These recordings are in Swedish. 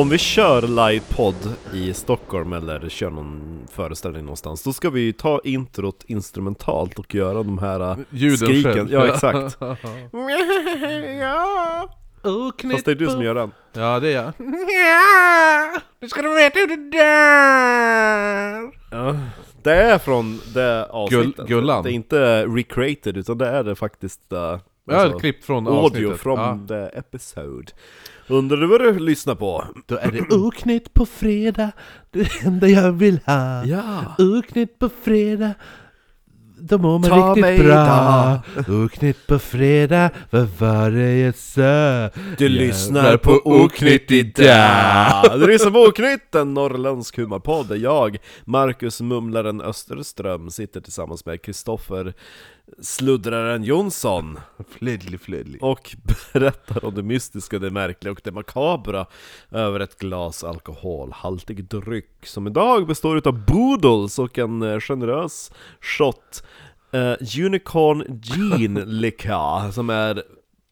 Om vi kör livepodd i Stockholm eller kör någon föreställning någonstans Då ska vi ta introt instrumentalt och göra de här äh, Ljuden skriken själv. Ja exakt ja. Fast det är du som gör den Ja, det är jag. Ja, nu ska du veta hur det där. ja. Det är från det avsnittet Gullan. Det är inte recreated utan det är det faktiskt Jag har alltså, ett klipp från Audio avsnittet. from Ja. the episode Undrar du vad du lyssnar på? Då är det oknytt på fredag, det enda jag vill ha. Ja Oknytt på fredag, då mår man Ta mig riktigt bra. Oknytt på fredag, vad var det jag sa? Du lyssnar på Oknytt idag! Du lyssnar på Oknytt, en norrländsk humorpodd där jag, Marcus Mumlaren Österström, sitter tillsammans med Kristoffer Sluddraren Jonsson Flödlig, flödlig. och berättar om det mystiska, det märkliga och det makabra över ett glas alkoholhaltig dryck som idag består utav Boodles och en eh, generös shot eh, Unicorn Gin Liqueur som är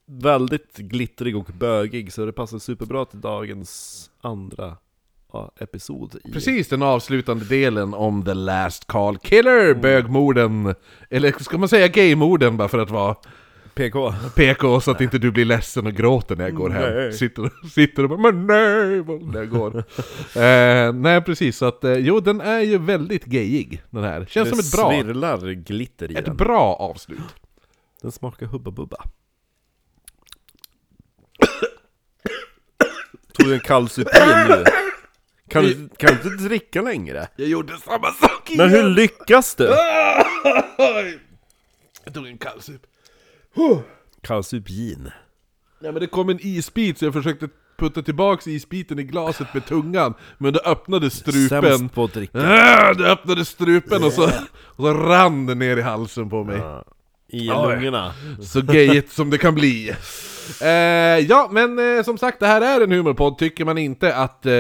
väldigt glittrig och bögig så det passar superbra till dagens andra episod i Precis den avslutande delen om The Last Call Killer, bögmorden, eller ska man säga gaymorden bara för att vara PK PK så att inte du blir ledsen och gråter när jag går hem. Nej. Sitter, sitter och bara 'Men nej' när jag går. eh, nej precis, så att eh, jo den är ju väldigt gayig den här. Känns som Det ett bra, svirlar glitter i ett den bra avslut. Den smakar Hubba Bubba Tog du en kallsup nu? Kan du, kan du inte dricka längre? Jag gjorde samma sak Men hur lyckas du? Jag tog en kallsup. Kallsup gin Ja men det kom en isbit så jag försökte putta tillbaks isbiten i glaset med tungan, men då öppnade strupen. Sämst på att dricka Ah, det öppnade strupen och så, och så rann det ner i halsen på mig. Ja, I Oj. lungorna Så gayigt som det kan bli. Eh, ja, men eh, som sagt, det här är en humorpodd. Tycker man inte att eh,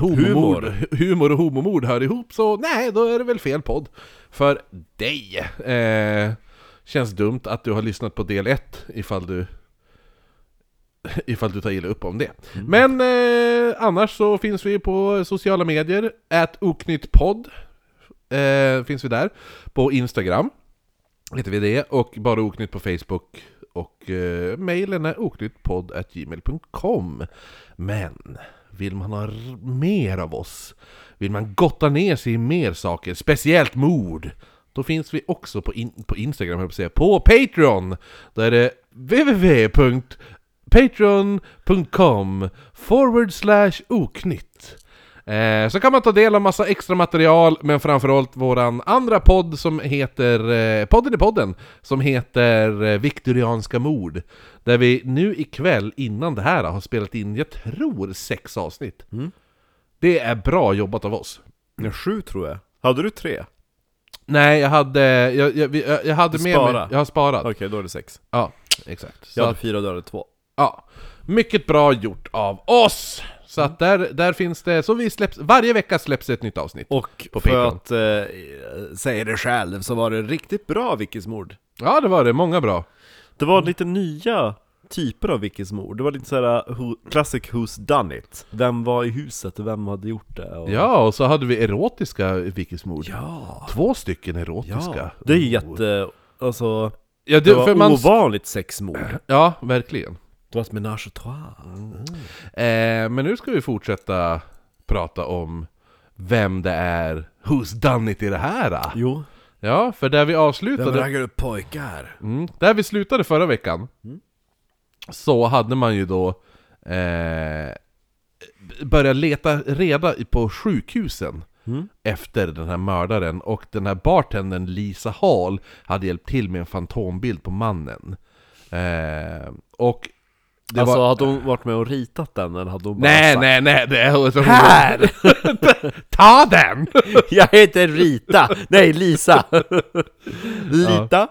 Humor. humor och homomord hör ihop, så nej, då är det väl fel podd. För dig. Eh, känns dumt att du har lyssnat på del 1 ifall du Ifall du tar illa upp om det. Men eh, annars så finns vi på sociala medier, at oknyttpodd eh, finns vi där. På Instagram heter vi det, och bara oknytt på Facebook. Och eh, mejlen är oknyttpodd.gmail.com Men vill man ha mer av oss, vill man gotta ner sig i mer saker, speciellt mord, då finns vi också på, in, på Instagram, höll jag på att säga, på Patreon! Där är det www.patreon.com forward slash oknytt. Eh, så kan man ta del av massa extra material, men framförallt våran andra podd som heter eh, Podden i podden, som heter eh, Viktorianska mord. Där vi nu ikväll, innan det här, har spelat in, jag tror, sex avsnitt. Det är bra jobbat av oss. Ja, Sju tror jag Hade du tre? Nej, jag hade, jag, jag, jag, jag hade med mig, jag har sparat. Okej, då är det sex Ja, exakt. Så Jag hade att, fyra, du hade två ja, mycket bra gjort av oss! Så att där, där finns det, så vi släpps, varje vecka släpps ett nytt avsnitt. Och På för Patreon. att eh, säga det själv så var det riktigt bra Vickismord Ja, det var det, många bra. Det var lite nya typer av Vickismord Det var lite såhär, who, classic who's done it Vem var i huset och vem hade gjort det? Och... Ja, och så hade vi erotiska vikismord. Ja, Två stycken erotiska. ja. Det är jätte, alltså Ja, Det det, var man, ovanligt sexmord ja, verkligen. Det var ett menage à trois Eh, men nu ska vi fortsätta prata om vem det är, who's done it i det här. då? Jo Ja, för där vi avslutade... raggar upp pojkar? Mm. Där vi slutade förra veckan Så hade man ju då eh, Börjat leta reda på sjukhusen Mm. Efter den här mördaren och den här bartendern Lisa Hall Hade hjälpt till med en fantombild på mannen eh, Och det alltså var... hade hon varit med och ritat den eller hade hon bara Nej sagt nej nej, det är Här! Ta den! Jag heter Rita! Nej, Lisa! Lita?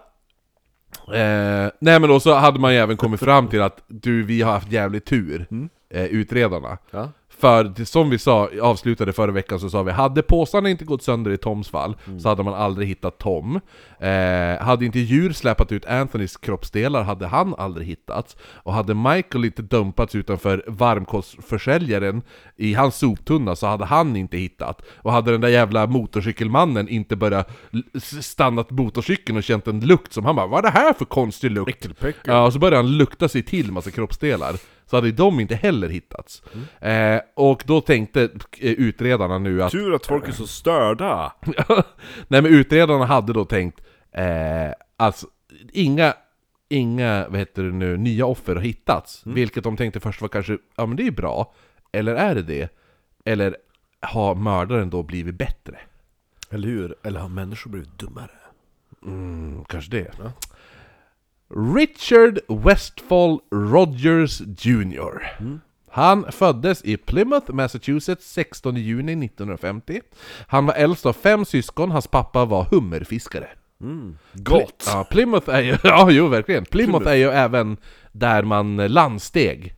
Eh, nej men då så hade man ju även kommit fram till att du, vi har haft jävligt tur, Mm. eh, utredarna Ja. För som vi sa, avslutade förra veckan så sa vi Hade påsarna inte gått sönder i Toms fall Så hade man aldrig hittat Tom. Eh, Hade inte djur släpat ut Anthonys kroppsdelar hade han aldrig hittats. Och hade Michael inte dumpats utanför varmkostförsäljaren I hans soptunna så hade han inte hittat. Och hade den där jävla motorcykelmannen inte börjat stannat motorcykeln och känt en lukt som han bara Vad är det här för konstig lukt? Ja, och så började han lukta sig till massa kroppsdelar Så hade de inte heller hittats eh, Och då tänkte eh, utredarna nu att Tur att folk är så störda! Nej men utredarna hade då tänkt eh, Alltså, inga Inga, vad heter det nu, nya offer har hittats Vilket de tänkte först var kanske, ja men det är bra Eller är det det? Eller har mördaren då blivit bättre? Eller hur? Eller har människor blivit dummare? Mm, kanske det. Richard Westfall Rogers Jr. Han föddes i Plymouth, Massachusetts 16 juni 1950. Han var äldst av fem syskon, hans pappa var hummerfiskare. Gott! Ja, Plymouth är ju, ja jo verkligen, Plymouth är ju även där man landsteg.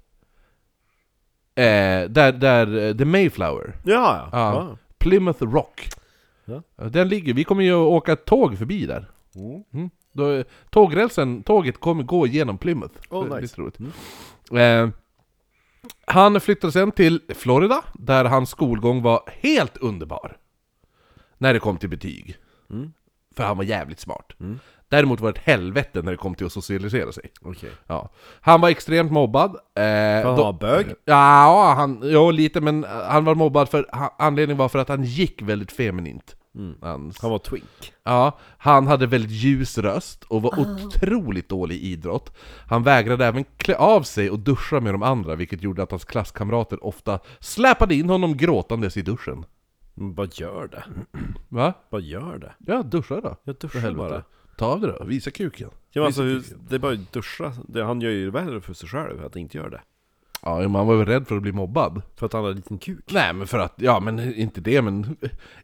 Eh, där, där, eh, The Mayflower. Ja, ja. Ja. Plymouth Rock. Ja. Den ligger, vi kommer ju åka tåg förbi där. Mm. Då, tågrälsen, tåget kommer gå genom Plymouth. Oh, Det- nice. roligt. Eh, han flyttade sen till Florida, där hans skolgång var helt underbar. När det kom till betyg. Mm. För han var jävligt smart. Däremot var det ett helvete när det kom till att socialisera sig. Okej. Ja. Han var extremt mobbad. Eh, han var bög? Ja, han, ja, lite men han var mobbad för, anledningen var för att han gick väldigt feminint. Hans, Han var twink. ja, han hade väldigt ljus röst och var otroligt dålig i idrott. Han vägrade även klä av sig och duscha med de andra, vilket gjorde att hans klasskamrater ofta släpade in honom gråtandes i duschen. Men vad gör det? Va? Vad gör det? Ja, duscha då. Jag duschar bara. Ta av det då, visa kuken. Ja, men alltså, det är bara att duscha. Det, han gör ju värre för sig själv att inte göra det. Ja, men han var väl rädd för att bli mobbad. För att han har en liten kuk. Nej men för att, ja men inte det men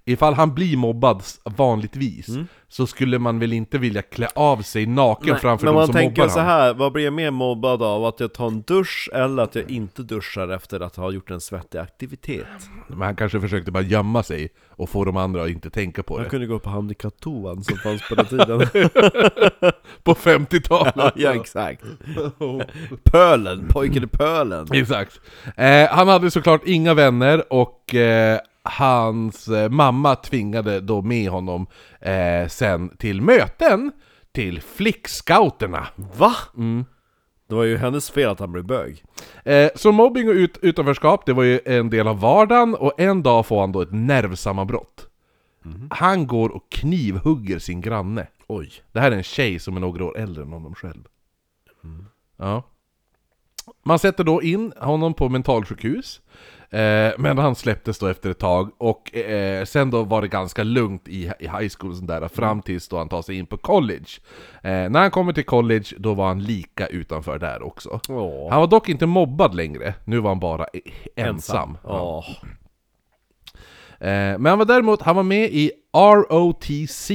Ifall han blir mobbad vanligtvis Så skulle man väl inte vilja klä av sig naken framför men de man som tänker mobbar så han här, vad blir jag mer mobbad av? Att jag tar en dusch eller att jag inte duschar efter att ha gjort en svettig aktivitet? Men han kanske försökte bara gömma sig Och få de andra att inte tänka på Jag det kunde gå på handikapptoan som fanns på den tiden. På 50-talet! ja, exakt. Pölen, pojken i pölen. Exakt. Eh, han hade såklart inga vänner och eh, hans eh, mamma tvingade då med honom eh, sen till möten till flickscouterna. Va? Det var ju hennes fel att han blev bög. Eh, så mobbing och ut utanförskap, det var ju en del av vardagen och en dag får han då ett nervsammanbrott. Han går och knivhugger sin granne. Oj. Det här är en tjej som är några år äldre än honom själv. Ja. Man sätter då in honom på mentalsjukhus. Eh, men han släpptes då efter ett tag och eh, sen då var det ganska lugnt i, i high school och sånt där fram tills då han tar sig in på college. Eh, när han kommer till college då var han lika utanför där också. Åh. Han var dock inte mobbad längre, nu var han bara e- ensam. Ja. Eh, men han var däremot, han var med i ROTC,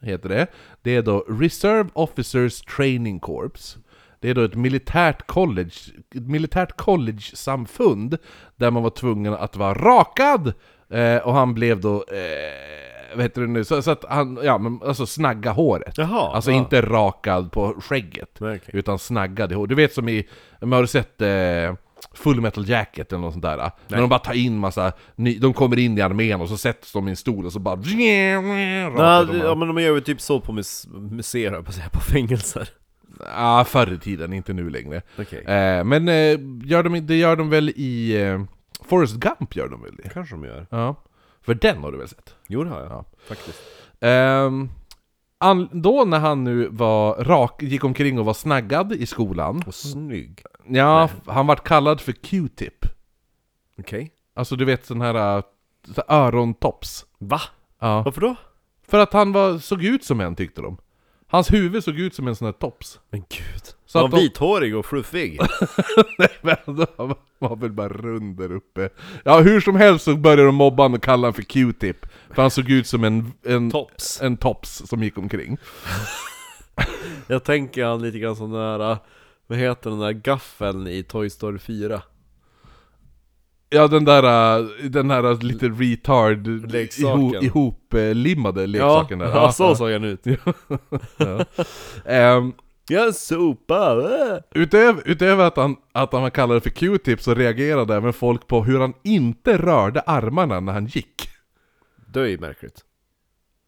heter det. Det är då Reserve Officers Training Corps. Det är då ett militärt college, ett militärt college-samfund där man var tvungen att vara rakad, eh, och han blev då, eh, vad heter det nu, så, så att han, ja men alltså snagga håret. Jaha, alltså ja. inte rakad på skägget, Nej, okej. utan snaggad i hår. Du vet som i, men har du sett eh, Full Metal Jacket eller något sånt där? När de bara tar in massa, ny, de kommer in i armén och så sätts de i en stol och så bara... Nej, ja men de gör ju typ så på mus museer, på på fängelser. Ja, förr i tiden, inte nu längre. Okej. Eh, men eh, gör de, det gör de väl i... Eh, Forrest Gump gör de väl det? Kanske de gör. Ja. För den har du väl sett? Jo det har jag. Ja. Faktiskt. Ehm, an, då när han nu var rak, gick omkring och var snaggad i skolan, Och snygg. ja, han vart kallad för Q-tip. Okej. Alltså du vet sån här, äh, så här örontops. Va? Ja. Varför då? För att han var, såg ut som en tyckte de. Hans huvud såg ut som en sån här tops. Men gud. Så att han de- var vithårig och fluffig. Nej men han var väl bara rund där uppe. Ja hur som helst så började de mobba honom och kalla honom för Q-tip. För han såg ut som en, en, Tops. en tops som gick omkring. Jag tänker han lite grann som den där, vad heter den där gaffeln i Toy Story 4? Ja den där, äh, den här lite retard ihop, ihoplimmade Ja, leksaken där. ja, så såg han ut. ja. Ehm, Jag sopa! äh. utöver, utöver att han, att han kallade det för Q-tip så reagerade även folk på hur han inte rörde armarna när han gick. Det är ju märkligt.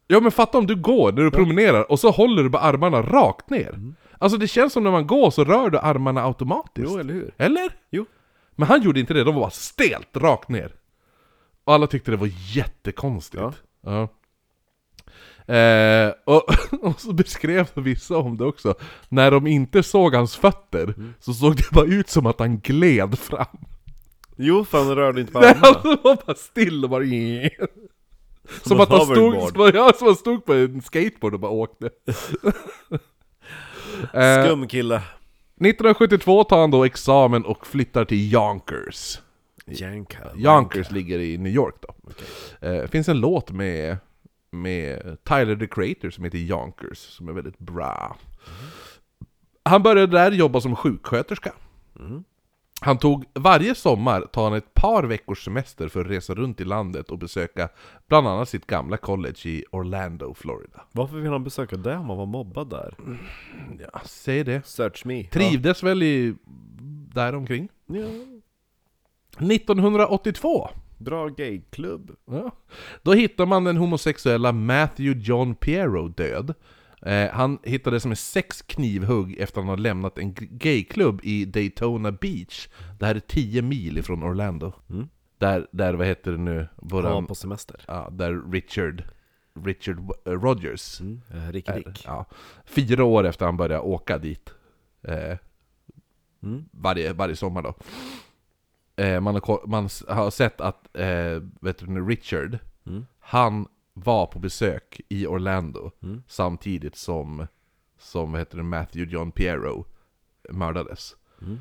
Ja men fatta om du går när du promenerar och så håller du bara armarna rakt ner. Alltså det känns som när man går så rör du armarna automatiskt. Jo, eller hur? Eller? Jo. Men han gjorde inte det, de var bara stelt rakt ner. Och alla tyckte det var jättekonstigt. Ja. Ja. Eh, och, och så beskrev vissa om det också. När de inte såg hans fötter, så såg det bara ut som att han gled fram. Jo, för han rörde inte på Nej, armarna. han var bara still och bara... Som, en att han stod, som, ja, som han stod på en skateboard och bara åkte. Eh, Skum kille. 1972 tar han då examen och flyttar till Yonkers. Janka. Yonkers ligger i New York då. Eh, finns en låt med, med Tyler the Creator som heter Yonkers, som är väldigt bra. Han började där jobba som sjuksköterska. Han tog varje sommar tar han ett par veckors semester för att resa runt i landet och besöka bland annat sitt gamla college i Orlando, Florida. Varför vill han besöka det om han var mobbad där? Ja, säg det. Search me. Trivdes väl i... där omkring. Ja. 1982 Bra gayklubb. Ja. Då hittar man den homosexuella Matthew John Piero död. Eh, han hittades med sex knivhugg efter att han har lämnat en gayklubb i Daytona Beach. Det här är 10 mil ifrån Orlando. Mm. Där, där, vad heter det nu, våran, var på semester. ja, där Richard, Richard eh, Rogers Mm. Eh, Rick Rick. ja, Fyra år efter han började åka dit. Eh, Mm. varje, varje sommar då. Eh, man, har, man har sett att, eh, vet du, Richard, Mm. han var på besök i Orlando Mm. samtidigt som, som vad heter det, Matthew John Piero mördades. Mm.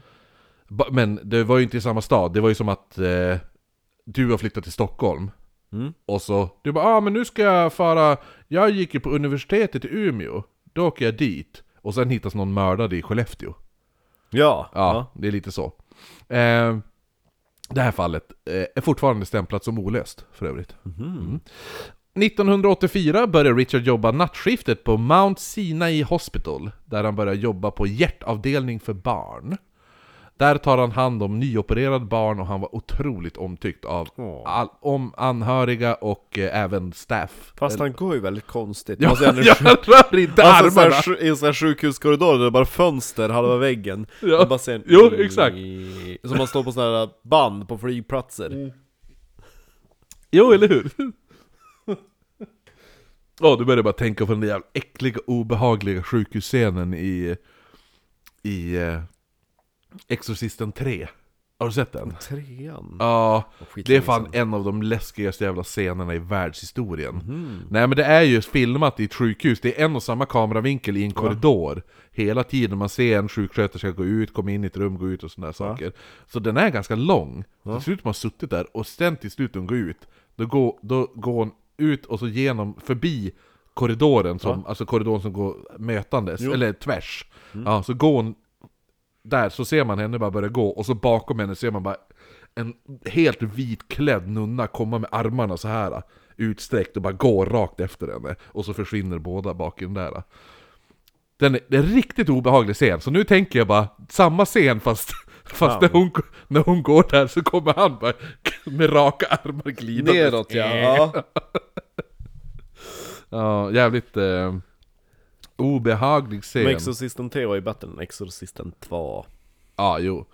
Men det var ju inte i samma stad, det var ju som att eh, du har flyttat till Stockholm Mm. och så, du bara ah men nu ska jag fara, jag gick ju på universitetet i Umeå, då åker jag dit. Och sen hittas någon mördad i Skellefteå. Ja. Ja, det är lite så. Eh, det här fallet eh, är fortfarande stämplat som olöst, för övrigt. Mhm. 1984 började Richard jobba nattskiftet på Mount Sinai Hospital, där han börjar jobba på hjärtavdelning för barn. Där tar han hand om nyopererade barn och han var otroligt omtyckt av all, om anhöriga och eh, även staff. Fast han går ju väldigt konstigt. Ja, Alltså, han sjuk- rör inte Alltså så armarna! här, sju- i en sån här sjukhuskorridor, det är bara fönster halva väggen. Ja. Bara ser en Jo, exakt. Som man står på sådana här band på flygplatser. Jo, eller hur? Åh, du börjar bara tänka på den där jävla äckliga, obehagliga sjukhusscenen i... I... Eh, Exorcisten 3. Har du sett den? Trean? Ja, det är fan en av de läskigaste jävla scenerna i världshistorien. Mhm. Nej men det är ju filmat i ett sjukhus, det är en och samma kameravinkel i en korridor. Hela tiden man ser en sjuksköterska gå ut, komma in i ett rum, gå ut och sådana saker. Så den är ganska lång. Så Till slut har man suttit där, och sen till slut hon går ut, då går, då går hon ut och så genom, förbi korridoren, som, alltså korridoren som går mötandes, Jo. eller tvärs. Ja, så går hon där, så ser man henne bara börja gå, och så bakom henne ser man bara en helt vitklädd nunna komma med armarna så här utsträckt och bara gå rakt efter henne. Och så försvinner båda bak i den där. Den är, det är en riktigt obehaglig scen, så nu tänker jag bara samma scen fast, fast när, hon, när hon går där så kommer han bara med raka armar glidande. Neråt ja. ja. Ja, jävligt eh, obehaglig scen. Men Exorcisten 3 var ju bättre än Exorcisten 2. Ja, jo.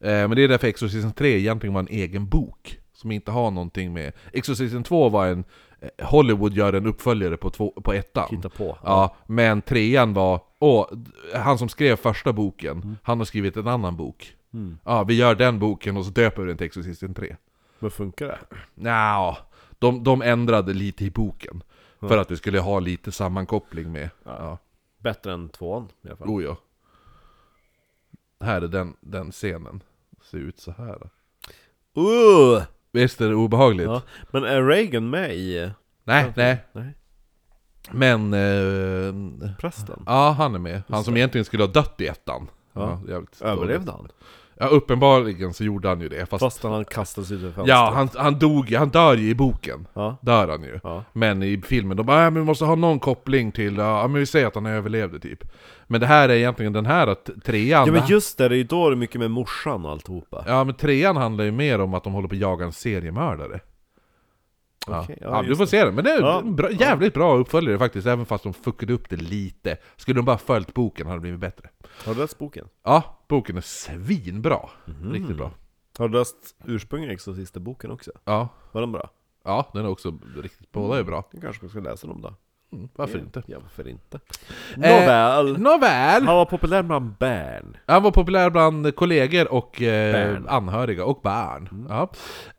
Eh, men det är därför Exorcisten 3 egentligen var en egen bok. Som inte har någonting med... Exorcisten 2 var en... eh, Hollywood gör en uppföljare på, två, på ettan. Hitta på. Ja, men trean var... Åh, han som skrev första boken, han har skrivit en annan bok. Mm. Ja, vi gör den boken och så döper vi den till Exorcisten 3. Men funkar det? Nja, de, de ändrade lite i boken. För att det skulle ha lite sammankoppling med... Ja. Bättre än tvåan i alla fall. Oh ja. Här är den, den scenen. Ser ut så här. Uh! Visst är det obehagligt? Ja. Men är Reagan med i Nej, nej. Nej. Men... Eh, prästen? ja, han är med. Han som egentligen skulle ha dött i ettan. Ja. jävligt Överlevde han? Ja, uppenbarligen så gjorde han ju det. Fast, Fast han kastades ut ur fönstret. ja, han, han dog han dör ju i boken. Ja. Dör han ju. Ja. Men i filmen, de bara, ja, men vi måste ha någon koppling till, ja men vi säger att han överlevde typ. Men det här är egentligen den här att trean, Ja men just det, det är ju då det är mycket med morsan och alltihopa. ja men trean handlar ju mer om att de håller på att jaga en seriemördare. Ja, Okej, ja, du får se den, men det är Ja, en bra, jävligt bra uppföljare faktiskt, även fast de fuckade upp det lite. Skulle de bara följt boken hade det blivit bättre. Har du läst boken? Ja, boken är svinbra. Mhm. Riktigt bra. Har du läst ursprungliga Exorcisten-boken också? Ja, Var den bra? ja den är också riktigt, båda är bra. Jag kanske ska läsa dem då? Mm, varför ja. inte? Ja, varför inte? Eh, Nåväl! Nåväl! Han var populär bland barn. Han var populär bland kollegor och eh, anhöriga och barn. Ja.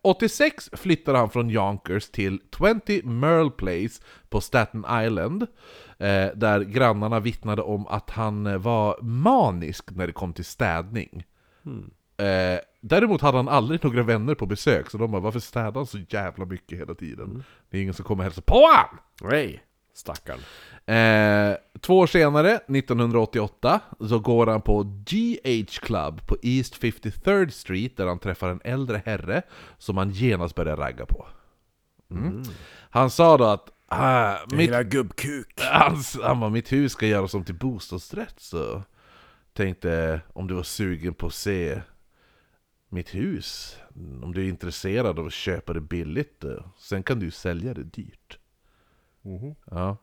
86 flyttade han från Yonkers till 20 Merle Place på Staten Island. Eh, där grannarna vittnade om att han eh, var manisk när det kom till städning. Eh, däremot hade han aldrig några vänner på besök, så de bara 'Varför städar han så jävla mycket hela tiden?' Det är ingen som kommer hälsa på! Nej! Stackarn. Eh, två år senare, 1988, så går han på GH Club på East 53rd Street där han träffar en äldre herre som han genast börjar ragga på. Mm. Han sa då att ah, mitt, gubbkuk. han, han bara, mitt hus ska göras om till bostadsrätt så tänkte om du var sugen på att se mitt hus, om du är intresserad av att köpa det billigt, eh, sen kan du sälja det dyrt. Ja.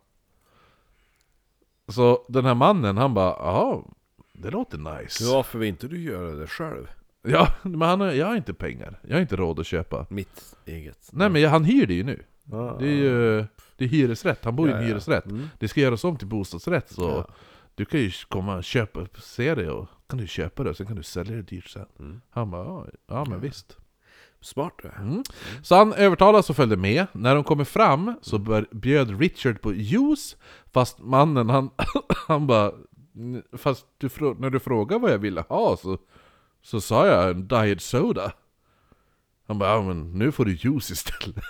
Så den här mannen, han bara ja, det låter nice. Ja, Varför vill inte du göra det själv? men han har, jag har inte pengar. Jag har inte råd att köpa. Mitt eget. Nej men jag, han hyr det ju nu. Ah. Det är ju det är hyresrätt, han bor i Ja, en ja. hyresrätt. Mm. Det ska göras om till bostadsrätt så Ja. du kan ju komma och köpa, se det och kan du köpa det och sen kan du sälja det dyrt sen. Mm. Han bara ja, ja men visst. Smart du. Mm. Så han övertalas och följde med. När de kommer fram så bör, bjöd Richard på juice, fast mannen han, han bara "N- Fast du, när du frågar vad jag ville ha så, så sa jag en diet soda. Han bara ja men nu får du juice istället.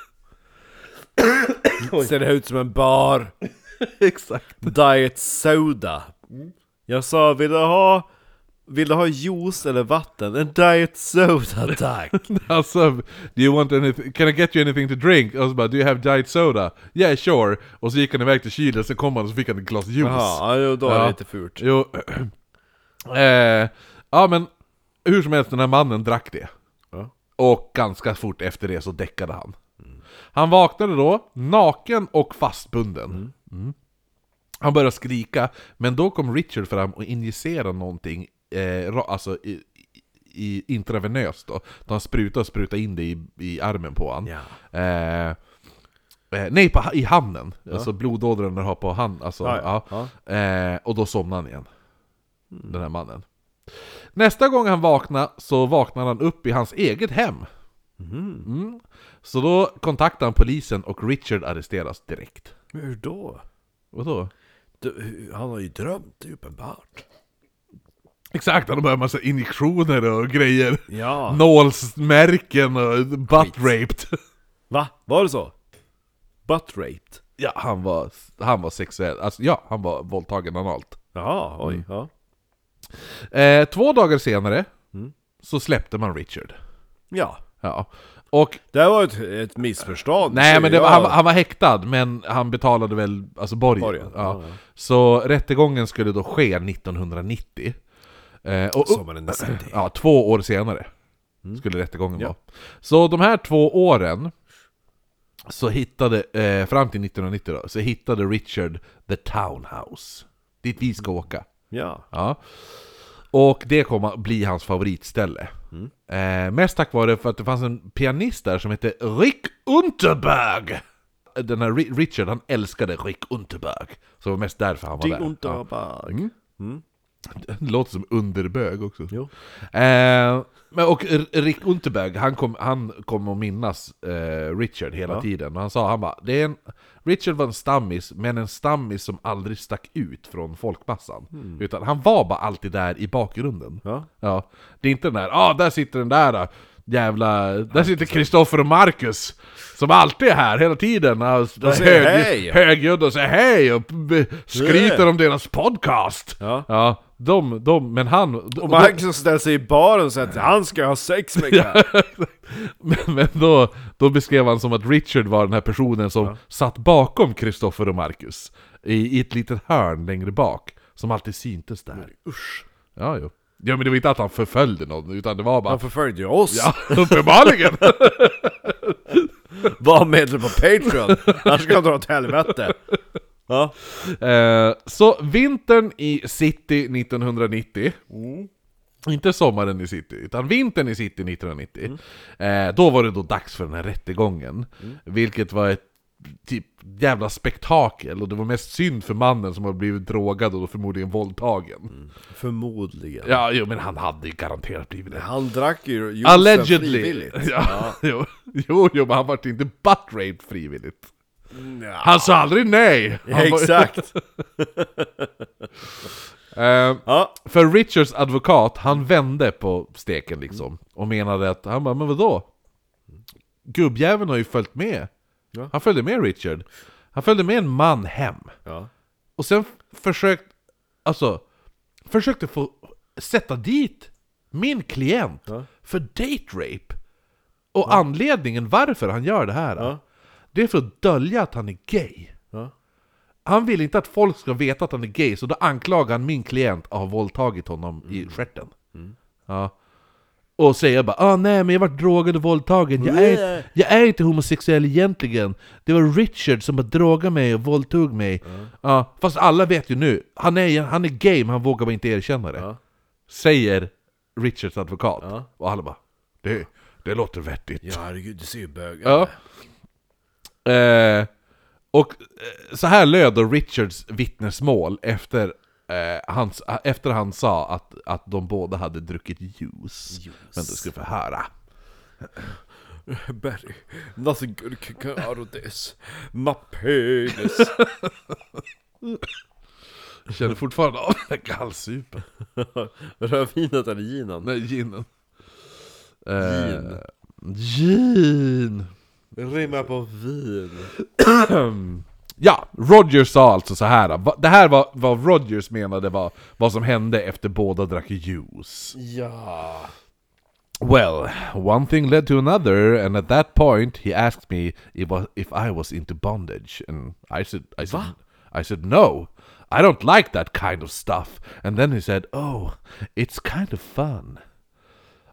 Ser det ut som en bar? Exakt. Diet soda. Jag sa, vill du ha... Vill du ha juice eller vatten? En diet soda tack! Alltså, do you want anything, can I get you anything to drink? Och så bara, do you have diet soda? Yeah sure. Och så gick han iväg till kylen, sen kom han och så fick han ett glas juice. Jaha, ja, då är Ja. det lite fult. Jo, eh, ja men hur som helst, den här mannen drack det. Ja. Och ganska fort efter det så däckade han. Han vaknade då, naken och fastbunden. Mm. Han började skrika, men då kom Richard fram och injicerade någonting, eh, alltså i, i, intravenöst då. då han sprutade och sprutade in det i, i armen på han. Ja. Eh, eh, nej, på, i handen. Alltså blodådran du har på hand. Alltså, Ja, ja. ja. Eh, och då somnade han igen. Den här mannen. Nästa gång han vaknade så vaknade han upp i hans eget hem. Mm. Så då kontaktade han polisen och Richard arresteras direkt. Men hur då? Vadå? Du, han har ju drömt uppenbart. Exakt, han börjat massa injektioner och grejer. Ja. Nålsmärken och butt raped. Va? Var det så? Butt raped? Ja, han var, han var sexuell. Alltså ja, han var våldtagen analt. Jaha, oj. Ja. Eh, två dagar senare Mm. så släppte man Richard. ja. Ja. Och Det här var ett, ett missförstånd. Nej men var, han, var- han var häktad, men han betalade väl alltså borgen. Borgen, ja, ja. Så rättegången skulle då ske 1990. Eh, och, Sommaren 90. ja, två år senare skulle rättegången Mm. Ja. vara. Så de här två åren, så hittade, eh, fram till 1990 då, så hittade Richard the Townhouse. Dit vi ska åka. Ja. Ja. Och det kommer bli hans favoritställe. Mm. Eh, mest tack vare för att det fanns en pianist där som hette Rick Unterberg! Den här Ri- Richard, han älskade Rick Unterberg. Så det var mest därför han var Die där. Ja. Unterberg. Mm. Mm. Det låter som underbög också. Jo. Eh, men och Rick Unterberg, han kom, han kom att minnas eh, Richard hela Ja. tiden. Och han sa, han bara, det är en, Richard var en stammis, men en stammis som aldrig stack ut från folkmassan. Utan han var bara alltid där i bakgrunden. Ja. Ja, det är inte den där, ah där sitter den där äh, jävla, där sitter Kristoffer och Marcus Som alltid är här hela tiden, äh, och säger hej. högljudd och säger hej och skryter om deras podcast Ja. Ja, de, de, men han... Och Marcus ställer sig i baren och säger att han ska ha sex med Gab. Men, men då, då beskrev han som att Richard var den här personen som satt bakom Kristoffer och Marcus. I, I ett litet hörn längre bak. Som alltid syntes där. Usch. Ja, jo. Ja men det var inte att han förföljde någon, utan det var bara... Han förföljde ju oss. Ja, uppenbarligen! Var medlem på Patreon. Annars ska han dra åt helvete. Ja. Eh, så vintern i city 1990 Inte sommaren i city, utan vintern i city 1990 eh, Då var det då dags för den här rättegången. Vilket var ett typ jävla spektakel. Och det var mest synd för mannen som har blivit drogad och förmodligen våldtagen. Förmodligen. Ja, jo men han hade ju garanterat blivit det. Han drack ju juicen frivilligt. Ja, jo, jo, jo, men han var inte butt-raped frivilligt Ja. Han sa aldrig nej! Var- Exakt. Eh, Ja. För Richards advokat, han vände på steken liksom Och menade att, han bara, men vadå? Gubbjäveln har ju följt med Ja. Han följde med Richard Han följde med en man hem Ja. Och sen försökt, alltså Försökte få sätta dit min klient Ja. för date rape Och anledningen varför han gör det här Ja. Det är för att dölja att han är gay Ja. Han vill inte att folk ska veta att han är gay, så då anklagar han min klient att ha våldtagit honom i stjärten. Ja. Och säger bara ah, nej men jag var drogad och våldtagen, jag är, jag är inte homosexuell egentligen. Det var Richard som bara drogade mig och våldtog mig. Ja. Fast alla vet ju nu, han är, han är gay men han vågar bara inte erkänna det. Säger Richards advokat. Och alla bara det, det låter vettigt. Ja herregud, du ser ju bögen. Ja. Eh, och eh, så här löd då Richards vittnesmål efter, eh, hans, efter han sa att, att de båda hade druckit juice. Men du ska få höra. Barry, nothing good can come out of this. My penis. Jag känner fortfarande av gallsupen. Rödvinet eller ginen? Nej, ginen. Gin. Eh, gin. Rimmar på vin. Ja, Rogers sa alltså så här. Det här var vad Rogers menade var vad som hände efter båda drack juice. Ja. Well, one thing led to another, and at that point he asked me if I was into bondage, and I said, I said, I said no, I don't like that kind of stuff. And then he said, oh, it's kind of fun.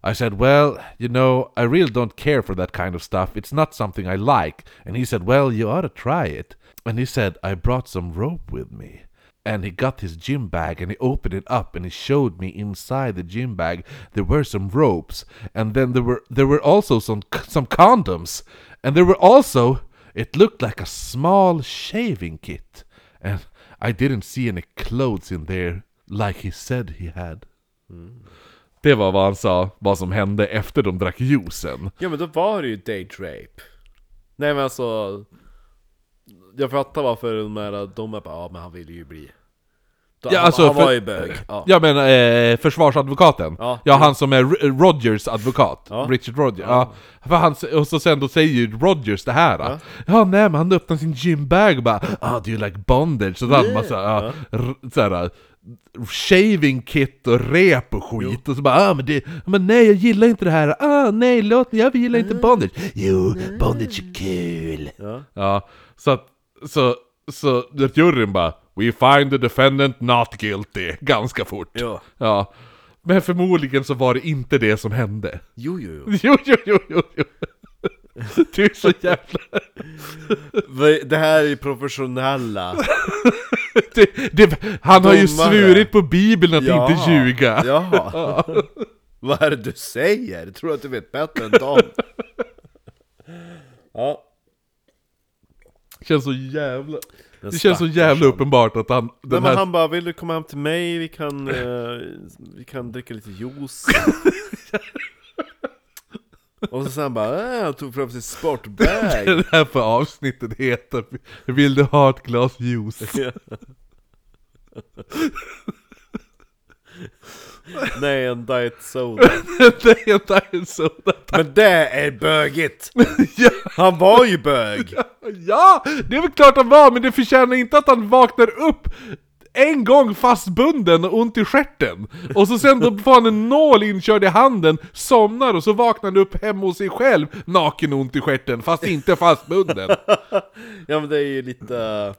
I said, well, you know, I really don't care for that kind of stuff. It's not something I like. And he said, well, you ought to try it. And he said, I brought some rope with me. And he got his gym bag and he opened it up and he showed me inside the gym bag there were some ropes and then there were there were also some some condoms and there were also it looked like a small shaving kit and I didn't see any clothes in there like he said he had. Hmm. Det var vad han sa, vad som hände efter de drack juicen. Ja men då var det ju date rape. Nej men alltså... Jag fattar varför de här, de är bara, ja men han ville ju bli... Ja, han, alltså, han var ju bög. Ja. Ja men eh, försvarsadvokaten, Ja. ja, han som är Rogers advokat, Ja. Richard Rogers, ja. För han, och så sen då säger ju Rogers det här ja, ja nej men han öppnar sin gymbag och bara ah, do you like bondage? Så hade man massa, ja, såhär, shaving kit och rep och skit och så bara ah men det, men nej jag gillar inte det här, ah nej låt mig, jag gillar inte bondage Jo, bondage är kul! Ja. Ja, så att, så, så att juryn bara We find the defendant not guilty, ganska fort. Ja. Ja. Men förmodligen så var det inte det som hände. Jo, jo, jo. Jo, jo, jo, jo, jo. Du är så jävla... Det här är professionella. Det, det, han har ju Domare. svurit på bibeln att inte ljuga. Ja. Vad är det du säger? Tror du att du vet bättre än dem? Ja. Känns så jävla... Den Det känns så jävla uppenbart att han... Nej, Den men här, han bara, vill du komma hem till mig? Vi kan, eh, vi kan dricka lite juice Och så sen bara, äh, han tog fram sin sportbag det här för avsnittet heter Vill du ha ett glas juice? Nej, en diet soda det är inte så... Men det är bögigt! Ja. Han var ju bög! Ja, det är väl klart han var, men det förtjänar inte att han vaknar upp en gång fastbunden och ont i stjärten. Och så sen då får han en nål inkörd i handen, somnar och så vaknar han upp hemma hos sig själv, naken och ont i stjärten, fast inte fastbunden. Ja men det är ju lite,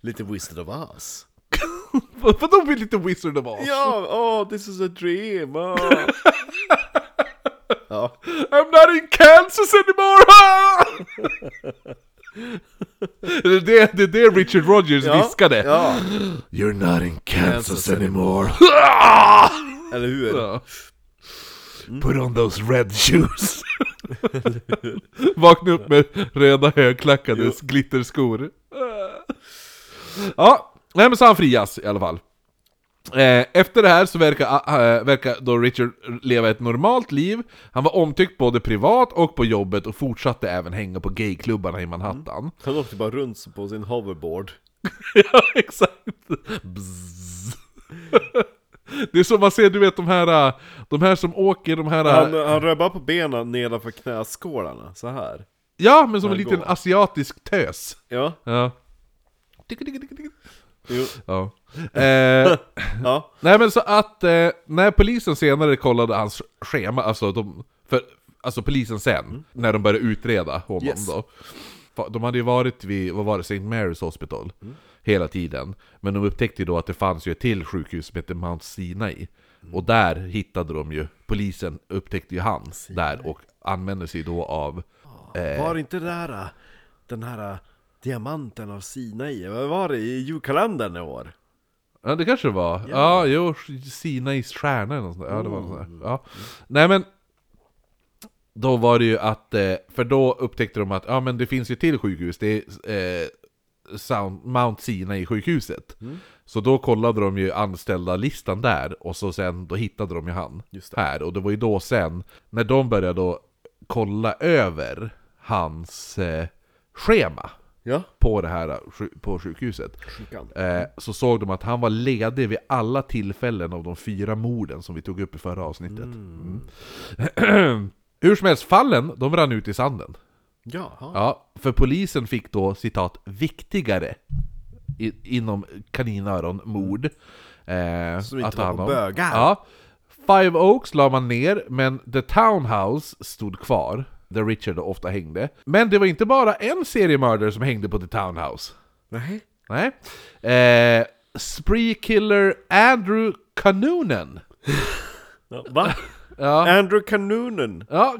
lite Wizard of Oz. Vadå blir lite Wizard of Oz? Ja, oh this is a dream! Oh. ja. I'm not in Kansas anymore! Det, är det, det Richard Rogers Ja, viskade. Ja, You're not in Kansas, Kansas anymore. eller hur? Ja. Put on those red shoes. Vakna upp med röda högklackade glitterskor. Ja, nej men så han frias i alla fall. Eh, Efter det här så verkar, äh, verkar då Richard leva ett normalt liv. Han var omtyckt både privat och på jobbet och fortsatte även hänga på gayklubbarna i Manhattan. Han åkte bara runt på sin hoverboard. ja, exakt! Bzzz. Det är som man ser, du vet de här, äh, de här som åker, de här... Han, han rör bara på benen nedanför knäskålarna, så här. Ja, men som en liten går. asiatisk tös. Ja, Ja. Jo, Ja. Eh, ja. nej men så att, eh, när polisen senare kollade hans schema, alltså de, för, alltså polisen sen, när de började utreda honom Yes. då. De hade ju varit vid, vad var det, St. Mary's Hospital hela tiden. Men de upptäckte ju då att det fanns ju ett till sjukhus som heter Mount Sinai. Och där hittade de ju, polisen upptäckte ju hans där och använde sig då av Eh. Var inte det där, den här diamanten av Sinai, vad var det i julkalendern i år? Ja det kanske det var. Ja, jo, Sinais stjärna eller något sånt där. Ja, det var något sånt där. Ja. Nej men, då var det ju att, eh, för då upptäckte de att ja men det finns ju till sjukhus, det är eh, Sound, Mount Sinai sjukhuset. Så då kollade de ju anställda listan där, och så sen, då hittade de ju han här. Och det var ju då sen, när de började då kolla över hans eh, schema Ja, på det här på sjukhuset. Eh, så såg de att han var ledig vid alla tillfällen av de fyra morden som vi tog upp i förra avsnittet. Mm. Hur som helst, fallen, de rann ut i sanden. Jaha. Ja, för polisen fick då citat 'viktigare' i, inom kaninöron mord. Eh, Som inte att var han på bögar. Ja. Five Oaks la man ner, men The Townhouse stod kvar. Där Richard ofta hängde. Men det var inte bara en seriemördare som hängde på The Townhouse. Nej. Nej. Eh, spree killer Andrew Kanoonen. Ja, va? Ja, Andrew Kanonen. ja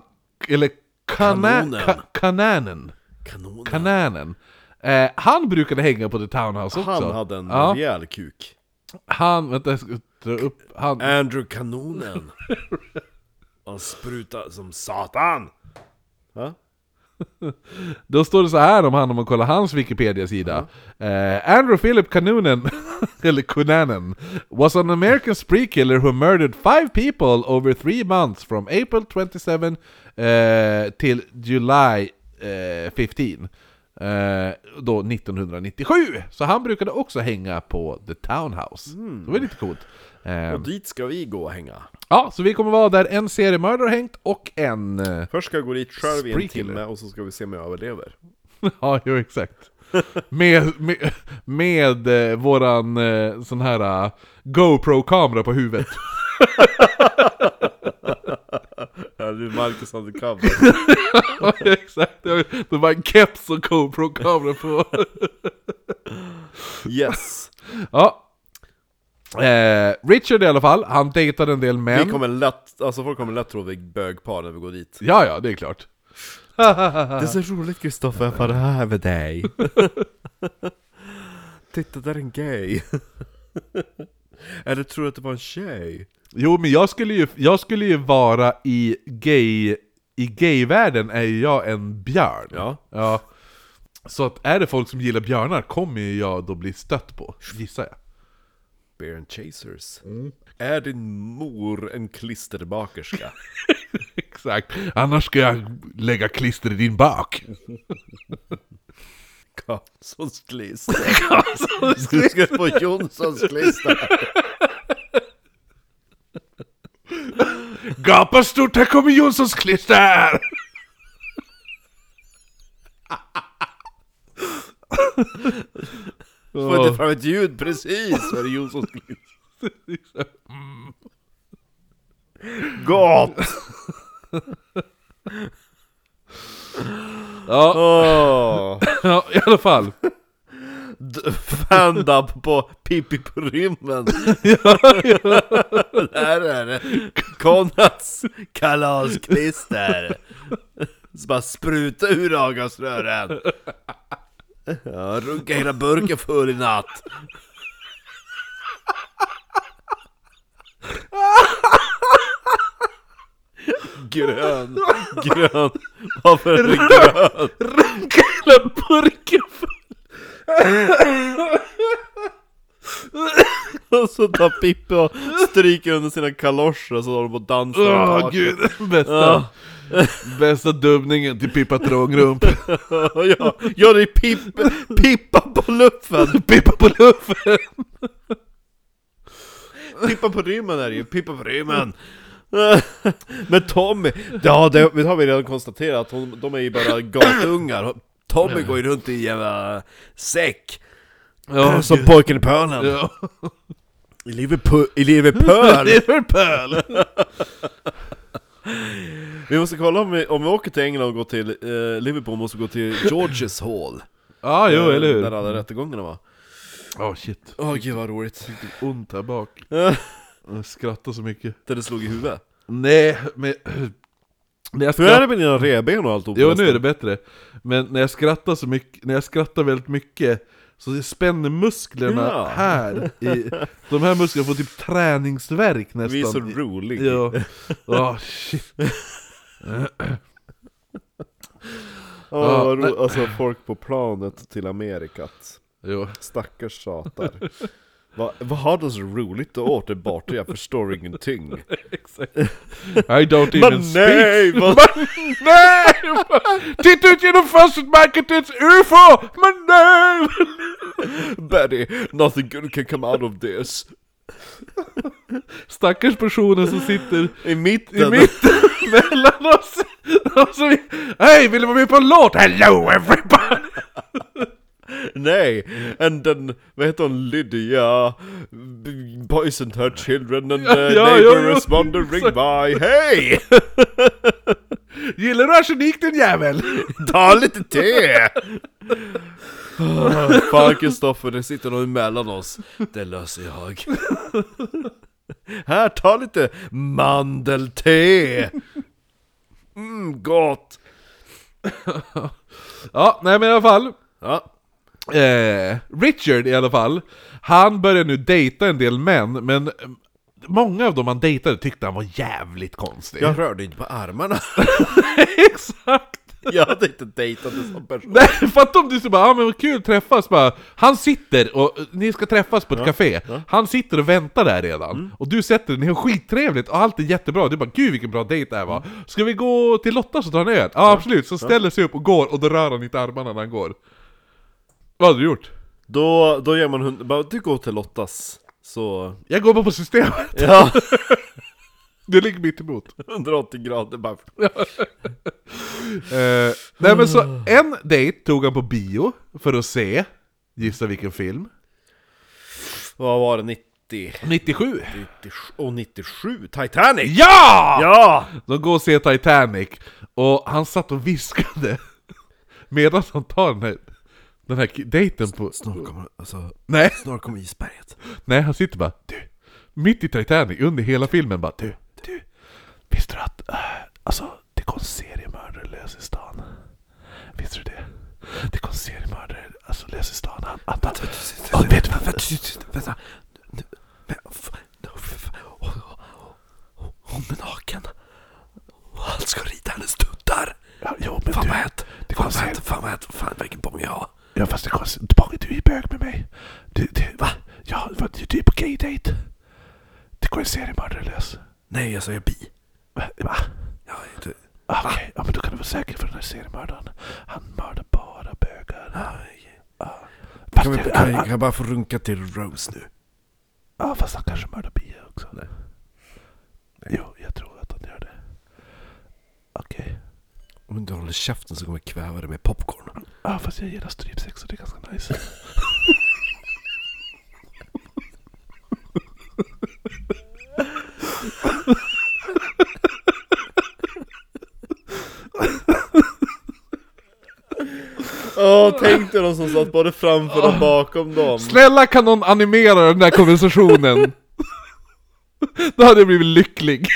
eller kana, Kanonen. ka, Kananen. Kanonen. Kananen. Eh, han brukade hänga på The Townhouse också. Han hade en ja, rejäl kuk. Han, vänta jag ska dra upp, han... Andrew Kanonen. Han sprutar som satan. Va? Då står det så här om han om man kollar hans Wikipedia-sida. Eh, Andrew Philip Kanoonen, eller Kunanen, was an American spree killer who murdered five people over three months from April 27 eh, till July eh, 15. Eh, då 1997! Så han brukade också hänga på The Townhouse. Det var lite coolt. Eh, Och dit ska vi gå och hänga. ja, så vi kommer vara där en seriemördare har hängt och en... Eh, Först ska jag gå dit själv i en timme och så ska vi se om jag överlever. Ja, jo exakt. Med, med, med eh, våran eh, sån här eh, GoPro-kamera på huvudet. Ja, du är Marcus undercover. ja, exakt. Det var en keps och GoPro-kamera på. Yes! ja. Eh, Richard i alla fall, han dejtade en del män. Vi kommer lätt, alltså folk kommer lätt tro att vi är bögpar när vi går dit. Ja, ja, det är klart. Det är så roligt Kristoffer, får det här med dig. Titta, där är en gay. Eller tror du att det var en tjej? Jo, men jag skulle ju, jag skulle ju vara i gay... I gayvärlden är ju jag en björn. Ja. Ja. Så att är det folk som gillar björnar kommer ju jag då bli stött på, gissar jag. Bear and Chasers. Är din mor en klisterbakerska? Exakt. Annars ska jag lägga klister i din bak. Karlssons klister. Du ska få Jonssons klister. Gapa stort, här kommer Jonssons klister! Får inte fram ett ljud precis vad det Jonsson skulle Gott! Ja, Åh! ja, i alla fall. Fan-dub på Pippi på rymmen! Där är det! Konrads kalasklister! Så bara spruta ur avgasrören! Ja, runka hela burken full i natt! Grön, grön, varför är det grön? Runka hela burken Och så tar Pippi och stryker under sina kaloscher och så håller de på och dansar Åh taket. gud, bästa, bästa dubbningen till Pippa Trångrump. ja, ja, det är Pipp, Pippa på luffen! Pippa på luffen! Pippa på rymmen är det ju, Pippa på rymmen! Men Tommy, ja det, det har vi redan konstaterat, hon, de är ju bara gatungar Tommy går ju runt i en jävla säck Ja, Som pojken i pölen Ja. I Liverpool, i Liverpool! Liverpool! vi måste kolla om vi, om vi åker till England och går till eh, Liverpool, måste vi gå till Georges Hall Ja, jo, eller hur? Där alla rättegångarna var Åh shit, Åh gud vad roligt ont här bak. Jag skrattar så mycket. Där det slog i huvudet Nej, men... När jag Hur är det med dina revben och allt Jo, nu är det bättre. Men när jag skrattar så mycket, när jag skrattar väldigt mycket så det spänner musklerna Ja. här. I, de här musklerna får typ träningsvärk nästan. Vi är så roliga Ja. Åh shit. Åh, Ja, alltså folk på planet till Amerikat Jo. Stackars satar Vad vad har de så roligt och åt det borta? Jag förstår ingenting Exakt. I don't even Men speak. nej! Vad, Nej! Titta ut genom fönstret Michael, det är ett UFO! Men nej! Betty, nothing good can come out of this Stackars personen som sitter I mitten, i mitten mellan oss. Och Hej, vill du vara med på en låt? Hello everybody! Nej! And then, vad heter hon? Lydia Boys and her children and Ja, the ja, neighbor ja, wandering exakt. by Hej! Gillar du arsenik din jävel? Ta lite te! Oh, fan Kristoffer, det sitter någon emellan oss Det löser jag Här, ta lite mandelte! Mm, gott! Ja, nej men i alla fall. Ja, Eh, Richard i alla fall, han börjar nu dejta en del män, men eh, många av dem han dejtade tyckte han var jävligt konstig. jag rörde inte på armarna. Exakt! Jag hade inte dejtat en sån person. Nej, fatta om du så bara, ja men vad kul att träffas bara. Han sitter och, eh, ni ska träffas på ett café, han sitter och väntar där redan, och du sätter dig, ni har skittrevligt och allt är jättebra, du bara 'Gud vilken bra dejt det här var' Ska vi gå till Lotta så tar en öl? Ja absolut, så ställer sig upp och går, och då rör han inte armarna när han går Vad hade du gjort? Då, då ger man hund... Bara, du går till Lottas Så... Jag går bara på systemet, Ja, du ligger mitt emot 180 grader bara Eh, nej men så, en dejt tog han på bio för att se, gissa vilken film? Vad var det? 90? 97! 97 och 97? Titanic! Ja! Ja! De går och ser Titanic, och han satt och viskade medan han tar den här, den här dejten på... Snart kommer, alltså, Nej, snart kommer isberget nej han sitter bara du, mitt i Titanic, under hela filmen bara du, du, visste du att, äh, alltså det en seriemördare lös i stan? Visste du det? Det en seriemördare, alltså lös i stan, han, han, han, han vet? Vänta, nu- f- Hon är naken han ska rita hennes tuttar Ja, jo men Fan du, vad hett! Fan vad hett! Fan vad hett! Fan vilken bång jag har! Ja fast det konstigt, bara du är bög med mig. Du, du, va? Ja, va, du, du är på gaydate. Det går en seriemördare lös. Nej jag säger bi Va? va? Ja, du, Okej, ja men då kan du vara säker för den här seriemördaren. Han mördar bara bögar. Fast, kan, vi, det- kan, jag, kan jag bara få runka till Rose nu? Ja fast han kanske mördar bi också. Nej. Jo, jag tror att han gör det. Okej. Om du håller käften så kommer jag kväva dig med popcorn. Ja, fast jag gillar strypsex så det är ganska nice. Åh, tänk dig någon som satt både framför och bakom dem. Snälla kan någon animera den där konversationen? Då hade jag blivit lycklig.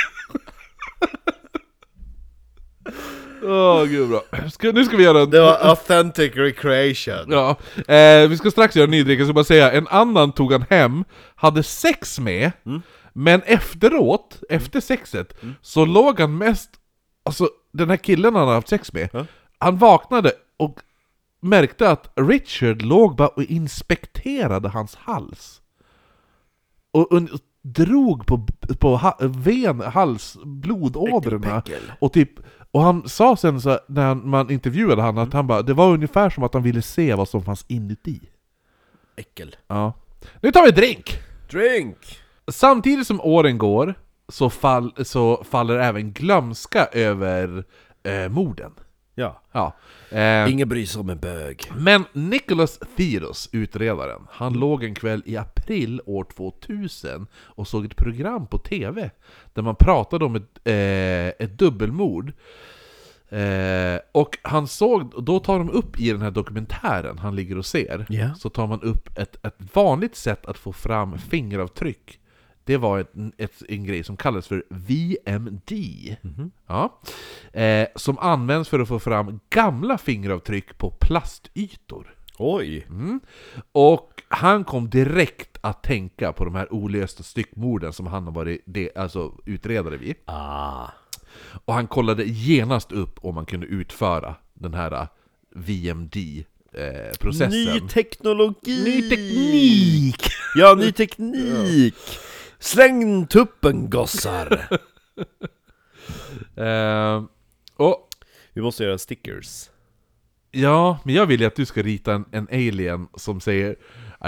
Åh gud bra. Ska, nu ska vi göra en... Det var authentic recreation. Ja, eh, vi ska strax göra en ny dricka, jag ska bara säga, en annan tog han hem, hade sex med, men efteråt, efter sexet, så låg han mest, alltså den här killen han hade haft sex med, Ja. han vaknade och märkte att Richard låg bara och inspekterade hans hals. Och, och drog på, på ha, ven, hals, blodådrorna. Och typ, och han sa sen så, när man intervjuade han att han bara, det var ungefär som att han ville se vad som fanns inuti. Äckel. Ja. Nu tar vi drink! Drink! Samtidigt som åren går så, fall, så faller även glömska över eh, morden. Ja. Ja. Eh, Ingen bryr sig om en bög. men Nicholas Theros, utredaren, han låg en kväll i april år 2000 och såg ett program på TV där man pratade om ett, eh, ett dubbelmord. Eh, och han såg, då tar de upp i den här dokumentären han ligger och ser, Ja. så tar man upp ett, ett vanligt sätt att få fram fingeravtryck. Det var ett, ett, en grej som kallas för VMD. Ja. Eh, som används för att få fram gamla fingeravtryck på plastytor. Oj! Mm. Och han kom direkt att tänka på de här olösta styckmorden som han har varit de, alltså, utredare vid. Ah. Och han kollade genast upp om man kunde utföra den här eh, VMD-processen. Ny teknologi! Ny teknik! Ja, ny teknik! Släng tuppen gossar! Eh, och Vi måste göra stickers. Ja, men jag vill ju att du ska rita en, en alien som säger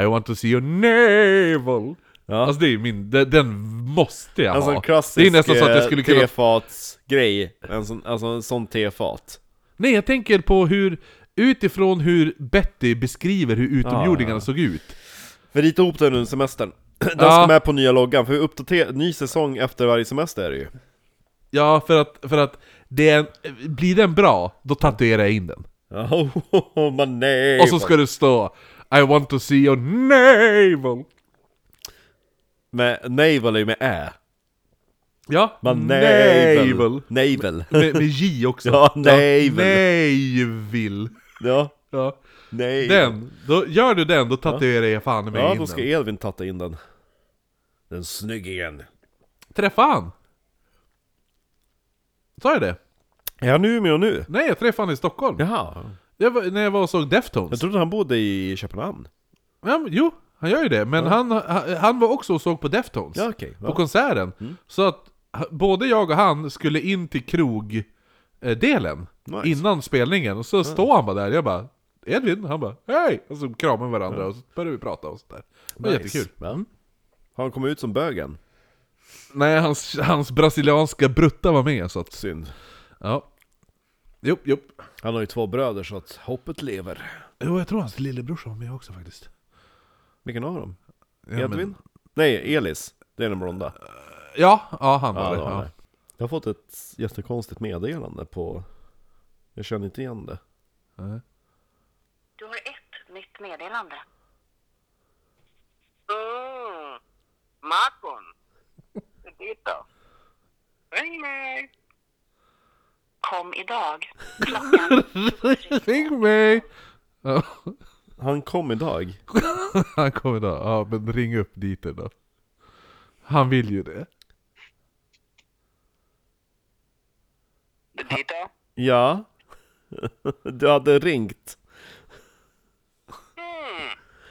I want to see your navel Ja. Alltså det är min, den, den måste jag Alltså ha klassisk Det är nästan så att jag eh, skulle kunna tefatsgrej. En sån, alltså en sån tefat. Nej, jag tänker på hur Utifrån hur Betty beskriver hur utomjordingarna ja. såg ut Vi ritar ihop den under semestern. Den Ja. ska med på nya loggan, för vi uppdaterar, ny säsong efter varje semester är det ju. Ja, för att, för att det är en, Blir den bra, då tatuerar jag in den Oh, man nej! Och så ska det stå I want to see your navel Med navel är ju med ä. Ja, navel navel. Navel. med, med J också Ja, navel. Navel Ja, Ja nej. Den, då gör du den, då tatuerar jag fan med Ja, in då ska den. Edvin tatta in den. Den snyggingen. Träffa han! Sa jag det? Är han i Umeå nu? Nej, jag träffade han i Stockholm. Jaha. Jag var, när jag var och såg Jag Deftones. trodde han bodde i Köpenhamn. Ja, men, jo, han gör ju det. Men han, han, han var också och såg på Deftones. Ja, okej. På Ja. konserten. Så att ha- både jag och han skulle in till krogdelen Nice. innan spelningen. Och så står han bara där. Jag bara Edvin? Han bara hej! Och så kramar vi varandra och så började vi prata och sådär. Det var jättekul. Ja. Har han kommit ut som bögen? Nej, hans, hans brasilianska brutta var med så att... Synd. Ja. Jo, jo. Han har ju två bröder så att hoppet lever. Jo, jag tror hans lillebrorsa var med också faktiskt. Vilken av dem? Ja, Edvin? men- Nej, Elis. Det är den blonda. Ja, ja han var Ja, det. Ja. Jag har fått ett jättekonstigt meddelande på... Jag känner inte igen det. Du har ett nytt meddelande. Mm. Makon. Titta. Ring mig. Kom idag. Klockan. Ring mig! Ja, Han kom idag. han kommer idag. Ja, men ring upp dit då. Han vill ju det. Titta. Ja. Du hade ringt.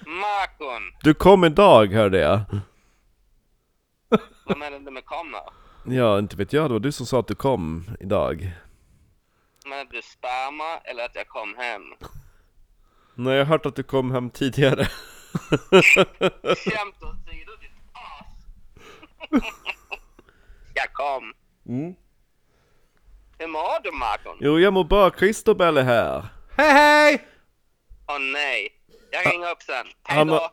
Makon. Du kom idag hörde jag. Vad menar du med komma? Ja, inte vet jag. Det var du som sa att du kom idag. Menar du spamma eller att jag kom hem? Nej, jag har hört att du kom hem tidigare. Skämt åsido ditt as. jag kom. Mm. Hur mår du Makon? Jo, jag mår bra. Christobel är här. Hej hej! Åh nej. Jag ringer upp sen. Hej Han då.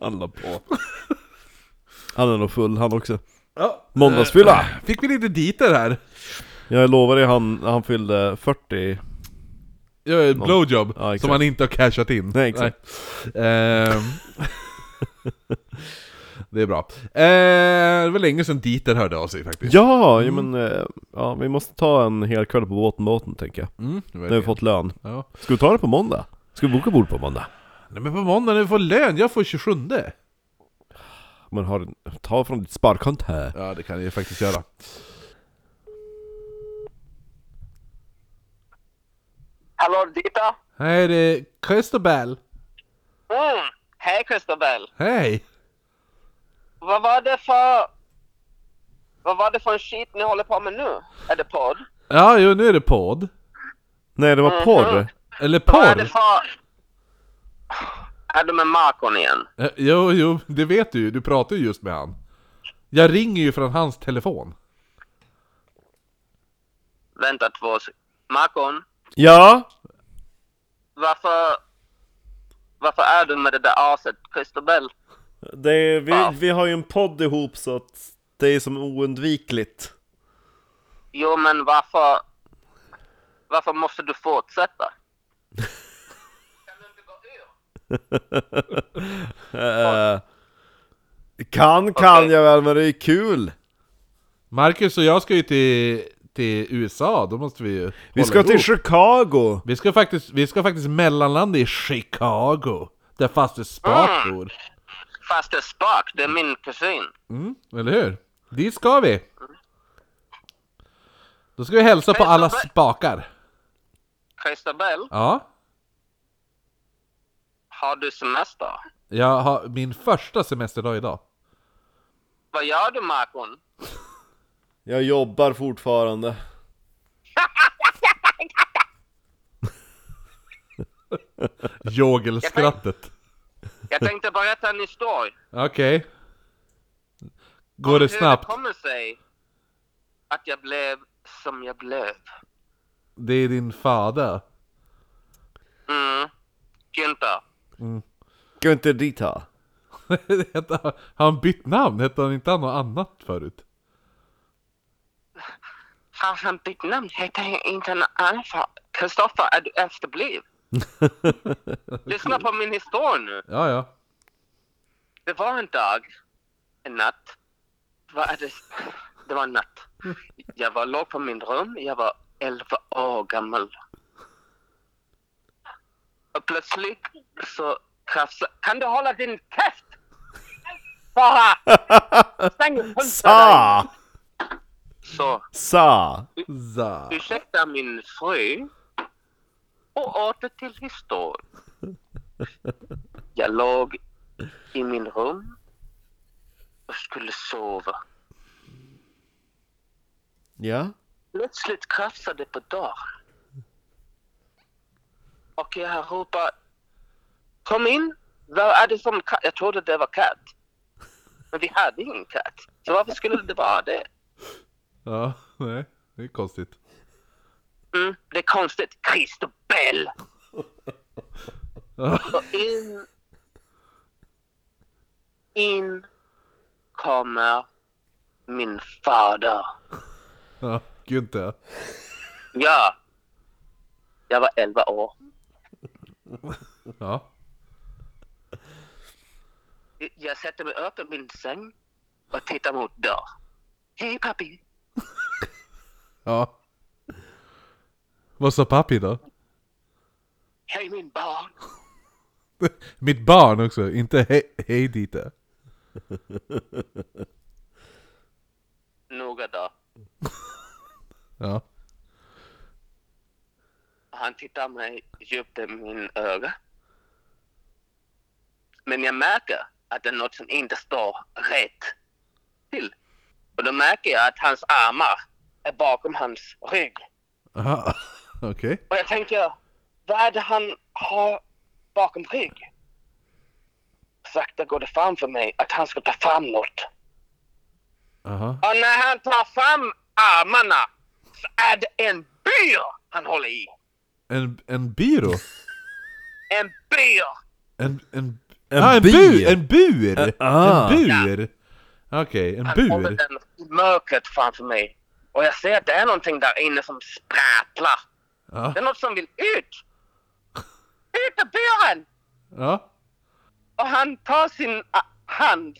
Han la på. Han är nog full han också. Ja. Måndagsfylla! Fick vi lite diter här? Jag lovar dig, han, han fyllde 40 Ja, ett blowjob Ja, exakt. som han inte har cashat in. Nej, exakt. Nej. Ehm. det är bra. Eh, det var länge sedan Dieter hörde av sig faktiskt. Ja, ja men eh, ja, vi måste ta en hel kväll på båten, båten tänker jag Mm, När vi fått lön ja. Ska vi ta det på måndag? Ska vi boka bord på måndag? Nej men på måndag när vi får lön, jag får 27 Men har, ta från ditt sparkonto här Ja det kan jag faktiskt göra. Hallå Dita? Hej det är Christobel. Mm. Hej Christobel. Hej! Vad var det för... Vad var det för en skit ni håller på med nu? Är det podd? Ja, jo nu är det podd. Nej det var Mhm. porr Eller Vad är det porr. för... Är du med Marcon igen? Eh, Jo, jo, det vet du ju. Du pratar ju just med han. Jag ringer ju från hans telefon. Vänta två sek- Marcon? Ja? Varför... Varför är du med det där aset Christobel? Det är, vi, Ja. vi har ju en podd ihop så att det är som oundvikligt Jo men varför... Varför måste du fortsätta? Kan du inte gå ur? Kan kan Okej. jag väl men det är kul Marcus och jag ska ju till, till USA, då måste vi ju Vi ska till ihop. Chicago! vi ska faktiskt, vi ska faktiskt mellanlanda i Chicago. Där faste Spak bor. Fast är Spark, det är min kusin. Mm, eller hur? Dit ska vi! Då ska vi hälsa på alla spakar. Christobel, Ja, har du semester? jag har min första semesterdag idag. Vad gör du Marcon? Jag jobbar fortfarande Jogelskrattet. Jag tänkte berätta en historia. Okej. Går Om det Hur snabbt? det kommer sig att jag blev som jag blev. Det är din fader. Mm. Günther. Gunther Dita Hette han- Har han bytt namn? Hette han inte han något annat förut? Har han bytt namn? Heter han inte något annat? Kristoffer, är du efterbliv? Lyssna på min historia nu. Ja, ja. Det var en dag, en natt. Vad är det? Det var en natt. Jag var låg på min rum, jag var 11 år gammal. Och plötsligt så krafsade... Kan du hålla din käft? Sara! Stäng Sa! Så, Sa! Za. ursäkta min fru. Och åter till historien. Jag låg i min rum och skulle sova. Ja? Plötsligt krafsade det på dörren. Och jag ropar Kom in! Vad är det som? Jag trodde det var katt. Men vi hade ingen katt. Så varför skulle det vara det? Ja, nej. Det är konstigt. Mm, det är konstigt. Christobel! Ja. Och in... In kommer min fader. Ja, Günther. Ja. Jag var 11 år. Ja. Jag sätter mig upp i min säng och tittar mot dörr. Hej pappi. Ja. Vad sa pappi då? Hej min barn. Mitt barn också, inte hej, hej Dita. Noga då. Ja. Han tittar mig djupt i min öga. Men jag märker att det är något som inte står rätt till. Och då märker jag att hans armar är bakom hans rygg. Aha. Okej. Och jag tänker, vad är det han har bakom rygg? Sakta går det fram för mig att han ska ta fram något. Aha. Och när han tar fram armarna så är det en byr han håller i. En, en byrå? En byr! En, en, En ah, en bil? bur! En bur! Ah. En bur! Okej, en Han håller bur. den i mörkret framför mig. Och jag ser att det är någonting där inne som sprattlar. Ja. Det är något som vill ut. Ut ur buren! Ja. Och han tar sin ah, hand,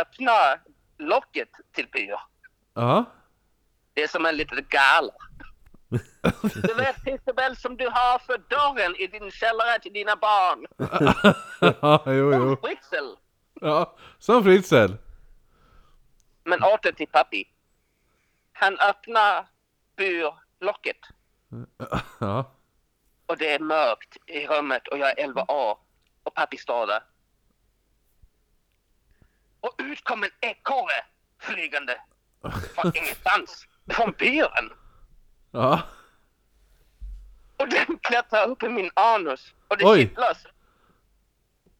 öppnar locket till bur. Ja. Det är som en liten gala. Du vet Isabel som du har för dörren i din källare till dina barn. Ja, jo, jo. Fritzl. Ja, som Fritzl. Men åter till pappi. Han öppnar burlocket Ja. och det är mörkt i rummet och jag är 11 år och pappi står där. Och ut kom en ekorre flygande från ingenstans, från byren. Ja. Och den klättrar upp i min anus och det Oj. kittlas.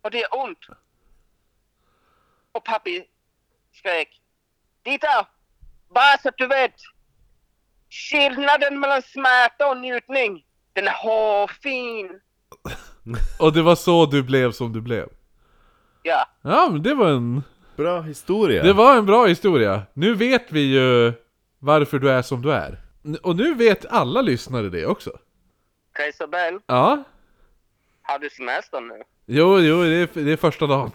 Och det är ont. Och pappi skrek. Dita! Bara så att du vet. Skillnaden mellan smärta och njutning. Den är hårfin. Och det var så du blev som du blev. Ja. Ja, men det var en... Bra historia. Det var en bra historia. Nu vet vi ju varför du är som du är. Och nu vet alla lyssnare det också. Isabel, Ja. har du semester nu? Jo, jo, det är, det är första dagen.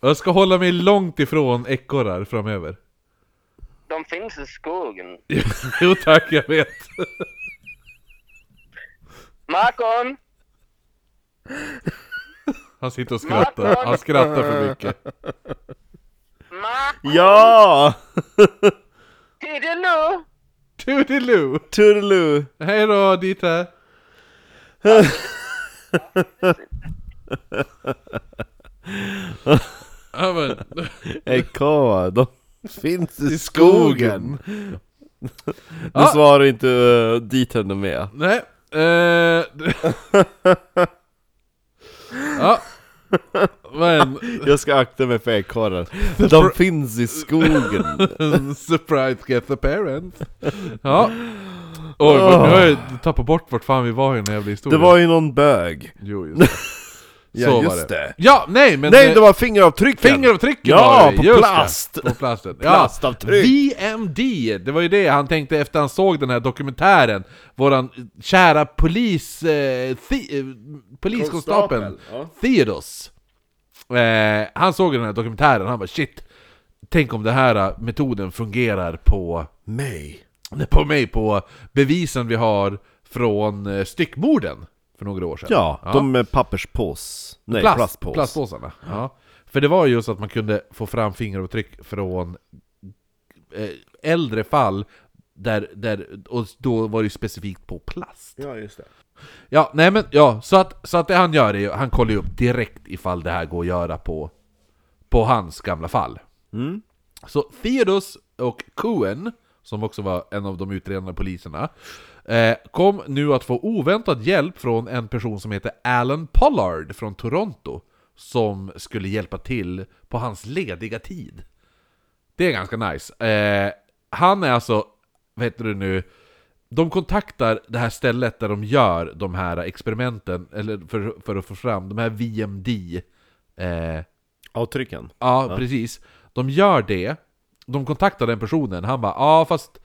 Jag ska hålla mig långt ifrån ekorrar framöver. De finns i skogen. jo tack, jag vet. Markon! Han sitter och skrattar. Han skrattar för mycket. Markon! Ja! Tideloo! Toodiloo! Toodaloo! Hej då, Dita! ja, men, Ekorrar, de finns i skogen! Du Ja. svarar inte uh, dit henne med. nej. Eh, ja. Men, Jag ska akta mig för ekorrar. De finns i skogen. surprise get the parents. Ja. Oj, men nu har jag tappat bort vart fan vi var i den här jävla Det historien. var ju någon bög. Jo, just det. Ja, Så just var det. det. Ja, nej men... Nej, eh, det var fingeravtrycken! Fingeravtrycken Ja, var det, på just plast. Det, på plasten. Plastavtryck. VMD, det var ju det han tänkte efter han såg den här dokumentären. Våran kära polis... Eh, thi, eh, poliskonstapeln Konstapel, ja. Theodos. Eh, han såg den här dokumentären, han bara shit. Tänk om den här eh, metoden fungerar på, Mig. på mig, på bevisen vi har från styckmorden för några år sedan. Ja, de med papperspås. Nej, Plast, plastpås. Plastpåsarna. Ja. För det var ju så att man kunde få fram fingeravtryck från eh, äldre fall där, där, och då var det ju specifikt på plast. Ja, just det. Ja, nej men ja, så att, så att det han gör är ju, han kollar ju upp direkt ifall det här går att göra på, på hans gamla fall. Mm. Så Theodos och Cohen, som också var en av de utredande poliserna, eh, kom nu att få oväntad hjälp från en person som heter Alan Pollard från Toronto, som skulle hjälpa till på hans lediga tid. Det är ganska nice. Eh, han är alltså, vad heter det nu, de kontaktar det här stället där de gör de här experimenten, eller för, för att få fram de här VMD, eh, Avtrycken. Ja, precis. De gör det, de kontaktar den personen, han bara ja fast...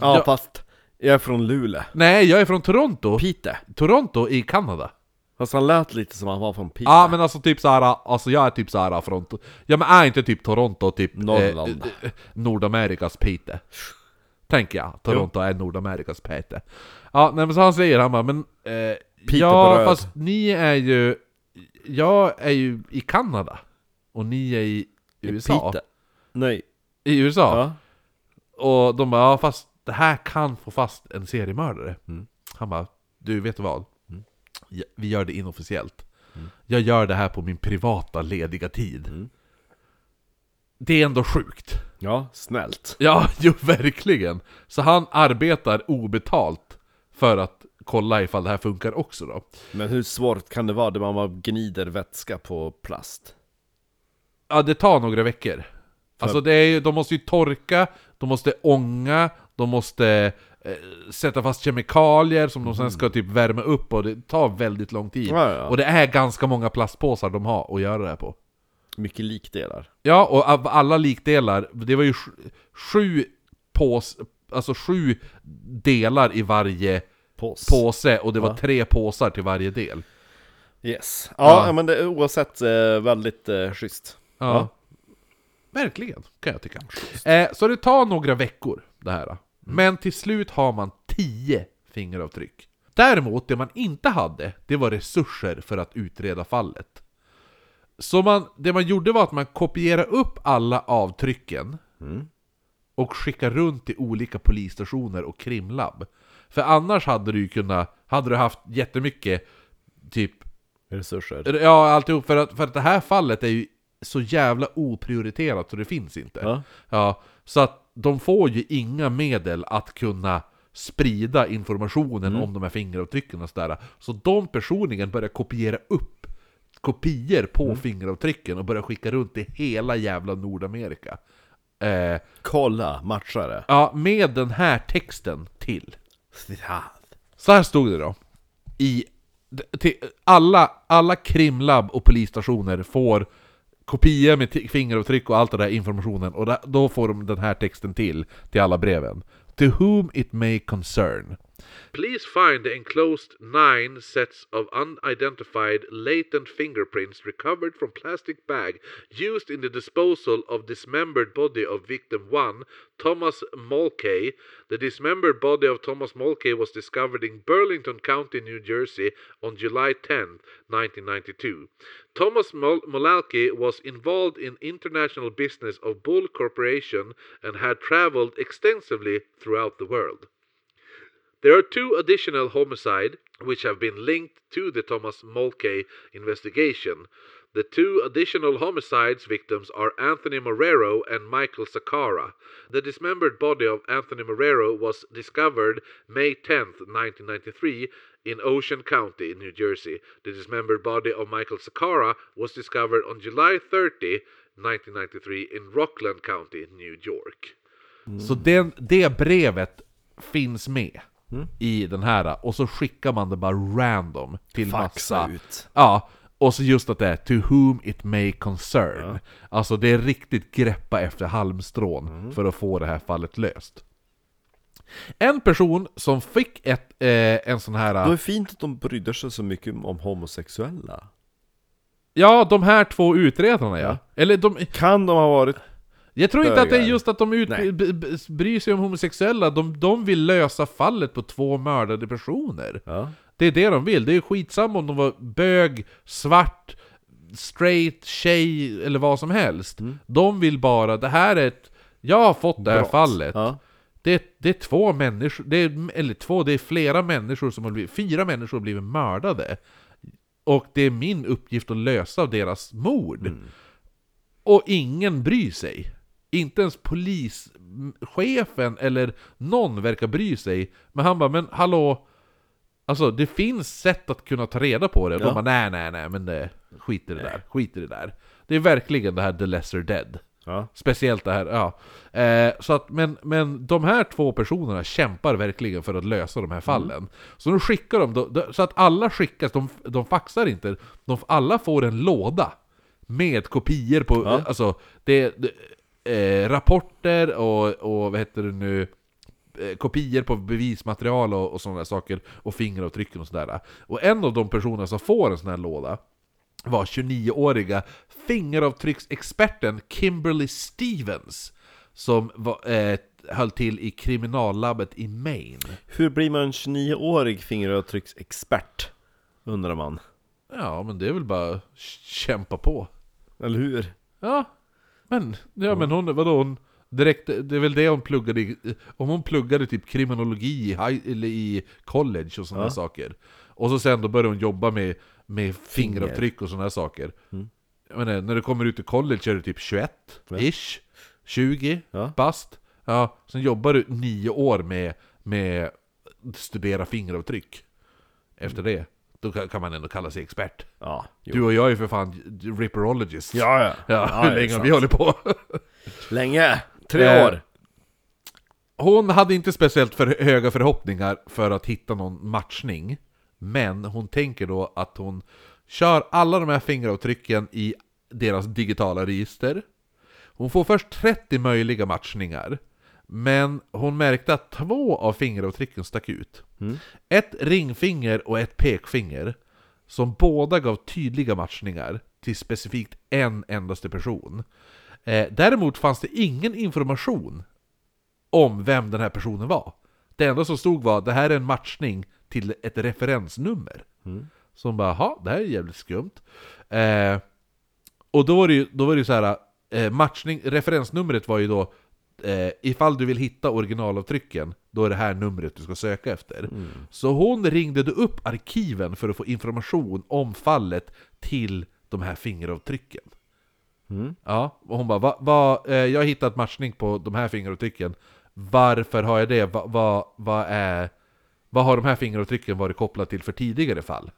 Ja, Ja. fast jag är från Luleå. Nej, jag är från Toronto. Pite. Toronto i Kanada. Fast han lät lite som han var från Pite. Ja men alltså typ såhär, alltså jag är typ såhär från... Ja men är inte typ Toronto typ... Norrland. Eh, Nordamerikas Pite? Tänker jag, Toronto är Nordamerikas Pite. Ja, nej men så han säger, han bara men... Eh, ja fast ni är ju... Jag är ju i Kanada. Och ni är i USA. Pite. Nej. I USA. Ja. Och de bara, ja fast det här kan få fast en seriemördare. Mm. Han bara, du vet du vad? Ja, Vi gör det inofficiellt. Jag gör det här på min privata lediga tid. Mm. Det är ändå sjukt. Ja, snällt. Ja, jo verkligen. Så han arbetar obetalt för att kolla ifall det här funkar också då. Men hur svårt kan det vara när man gnider vätska på plast? Ja, det tar några veckor. Alltså det är ju, de måste ju torka, de måste ånga, de måste eh, sätta fast kemikalier som de sen ska typ värma upp och det tar väldigt lång tid. Ja, ja. Och det är ganska många plastpåsar de har att göra det här på. Mycket likdelar. Ja, och av alla likdelar, det var ju sju, sju pås, alltså sju delar i varje Pås. påse, och det var Ja. tre påsar till varje del. Yes. Ja, Ja. men det oavsett eh, väldigt eh, schysst. Ja. Ja. Verkligen, kan jag tycka. Eh, så det tar några veckor, det här. Men till slut har man 10 fingeravtryck. Däremot, det man inte hade, det var resurser för att utreda fallet. Så man, det man gjorde var att man kopierade upp alla avtrycken och skickade runt till olika polisstationer och krimlabb. För annars hade du ju kunnat, hade du haft jättemycket typ Resurser. Ja, alltihop. För att, för att det här fallet är ju så jävla oprioriterat så det finns inte. Ja. Ja, så att de får ju inga medel att kunna sprida informationen om de här fingeravtrycken och sådär. Så de personligen börjar kopiera upp kopior på fingeravtrycken och börjar skicka runt i hela jävla Nordamerika. Eh, Kolla, matchare. ja, med den här texten till. Så här stod det då. I, till, alla, alla krimlabb och polisstationer får Kopia med fingeravtryck och allt det där informationen och då får de den här texten till, till alla breven. To whom it may concern. Please find the enclosed nine sets of unidentified latent fingerprints recovered from plastic bag used in the disposal of dismembered body of victim 1, Thomas Mulcahy. The dismembered body of Thomas Mulcahy was discovered in Burlington County, New Jersey on July 10, 1992. Thomas Mul- Mulcahy was involved in international business of Bull Corporation and had traveled extensively throughout the world. There are two additional homicide which have been linked to the Thomas Mulcahy investigation. The two additional homicides victims are Anthony Morero and Michael Sakara. The dismembered body of Anthony Morero was discovered May 10th, 1993 in Ocean County, New Jersey. The dismembered body of Michael Sakara was discovered on July 30, 1993 in Rockland County, New York. Så den, det brevet finns med i den här, och så skickar man det bara random till Faxa massa. ut. Ja, och så just att det är 'To whom it may concern' Alltså det är riktigt greppa efter halmstrån för att få det här fallet löst. En person som fick ett, eh, en sån här... Det är fint att de brydde sig så mycket om homosexuella. Ja, de här två utredarna ja. Ja. Eller de... Kan de ha varit... Jag tror inte att det är just att de ut, bryr sig om homosexuella, de, de vill lösa fallet på två mördade personer. Ja. Det är det de vill, det är skitsamma om de var bög, svart, straight, tjej eller vad som helst. De vill bara, det här är ett... Jag har fått det här Brott. fallet. Ja. Det, det är två människor, det är, eller två, det är flera människor som har blivit, fyra människor har blivit mördade. Och det är min uppgift att lösa deras mord. Och ingen bryr sig. Inte ens polischefen eller någon verkar bry sig. Men han bara, men hallå? Alltså det finns sätt att kunna ta reda på det. Och Ja. de bara, nej nej nej men det, skit i det där, skit i det där. Det är verkligen det här the lesser dead. Ja. Speciellt det här, ja. Eh, så att, men, men de här två personerna kämpar verkligen för att lösa de här fallen. Så de skickar då- då- så att alla skickas, de, de faxar inte, de, alla får en låda med kopior på, Ja. alltså, det, det, eh, rapporter och, och vad heter det nu, eh, kopior på bevismaterial och, och sådana saker, och fingeravtrycken och sådär. Och en av de personerna som får en sån här låda, var 29-åriga fingeravtrycksexperten Kimberly Stevens som var, eh, höll till i kriminallabbet i Maine. Hur blir man en 29-årig fingeravtrycksexpert? Undrar man. Ja, men det är väl bara kämpa på. Eller hur? Ja, men, ja, men hon, vadå, hon direkt, det är väl det hon pluggade i, om hon pluggade typ kriminologi i, high, eller i college och sådana Ja. saker. Och så sen då började hon jobba med, med fingeravtryck och sådana saker. Mm. Jag menar, när du kommer ut i college är du typ 21-ish, 20 Ja. bast. Ja, sen jobbar du nio år med, med studera fingeravtryck. Efter det, då kan man ändå kalla sig expert. Ja. Du och jag är för fan ripperologists. Ja, ja. Ja, hur länge har vi hållit på? Länge! Tre Eh, år! Hon hade inte speciellt för höga förhoppningar för att hitta någon matchning. Men hon tänker då att hon kör alla de här fingeravtrycken i deras digitala register. Hon får först 30 möjliga matchningar. Men hon märkte att två av fingeravtrycken stack ut. Ett ringfinger och ett pekfinger. Som båda gav tydliga matchningar till specifikt en endaste person. Eh, däremot fanns det ingen information om vem den här personen var. Det enda som stod var det här är en matchning till ett referensnummer. Som bara, jaha, det här är jävligt skumt. Eh, och då var det ju, då var det ju så här, eh, matchning, referensnumret var ju då eh, ifall du vill hitta originalavtrycken, då är det här numret du ska söka efter. Så hon ringde då upp arkiven för att få information om fallet till de här fingeravtrycken. Ja, och hon bara, va, va, eh, jag har hittat matchning på de här fingeravtrycken. Varför har jag det? Va, va, vad är... Vad har de här fingeravtrycken varit kopplade till för tidigare fall?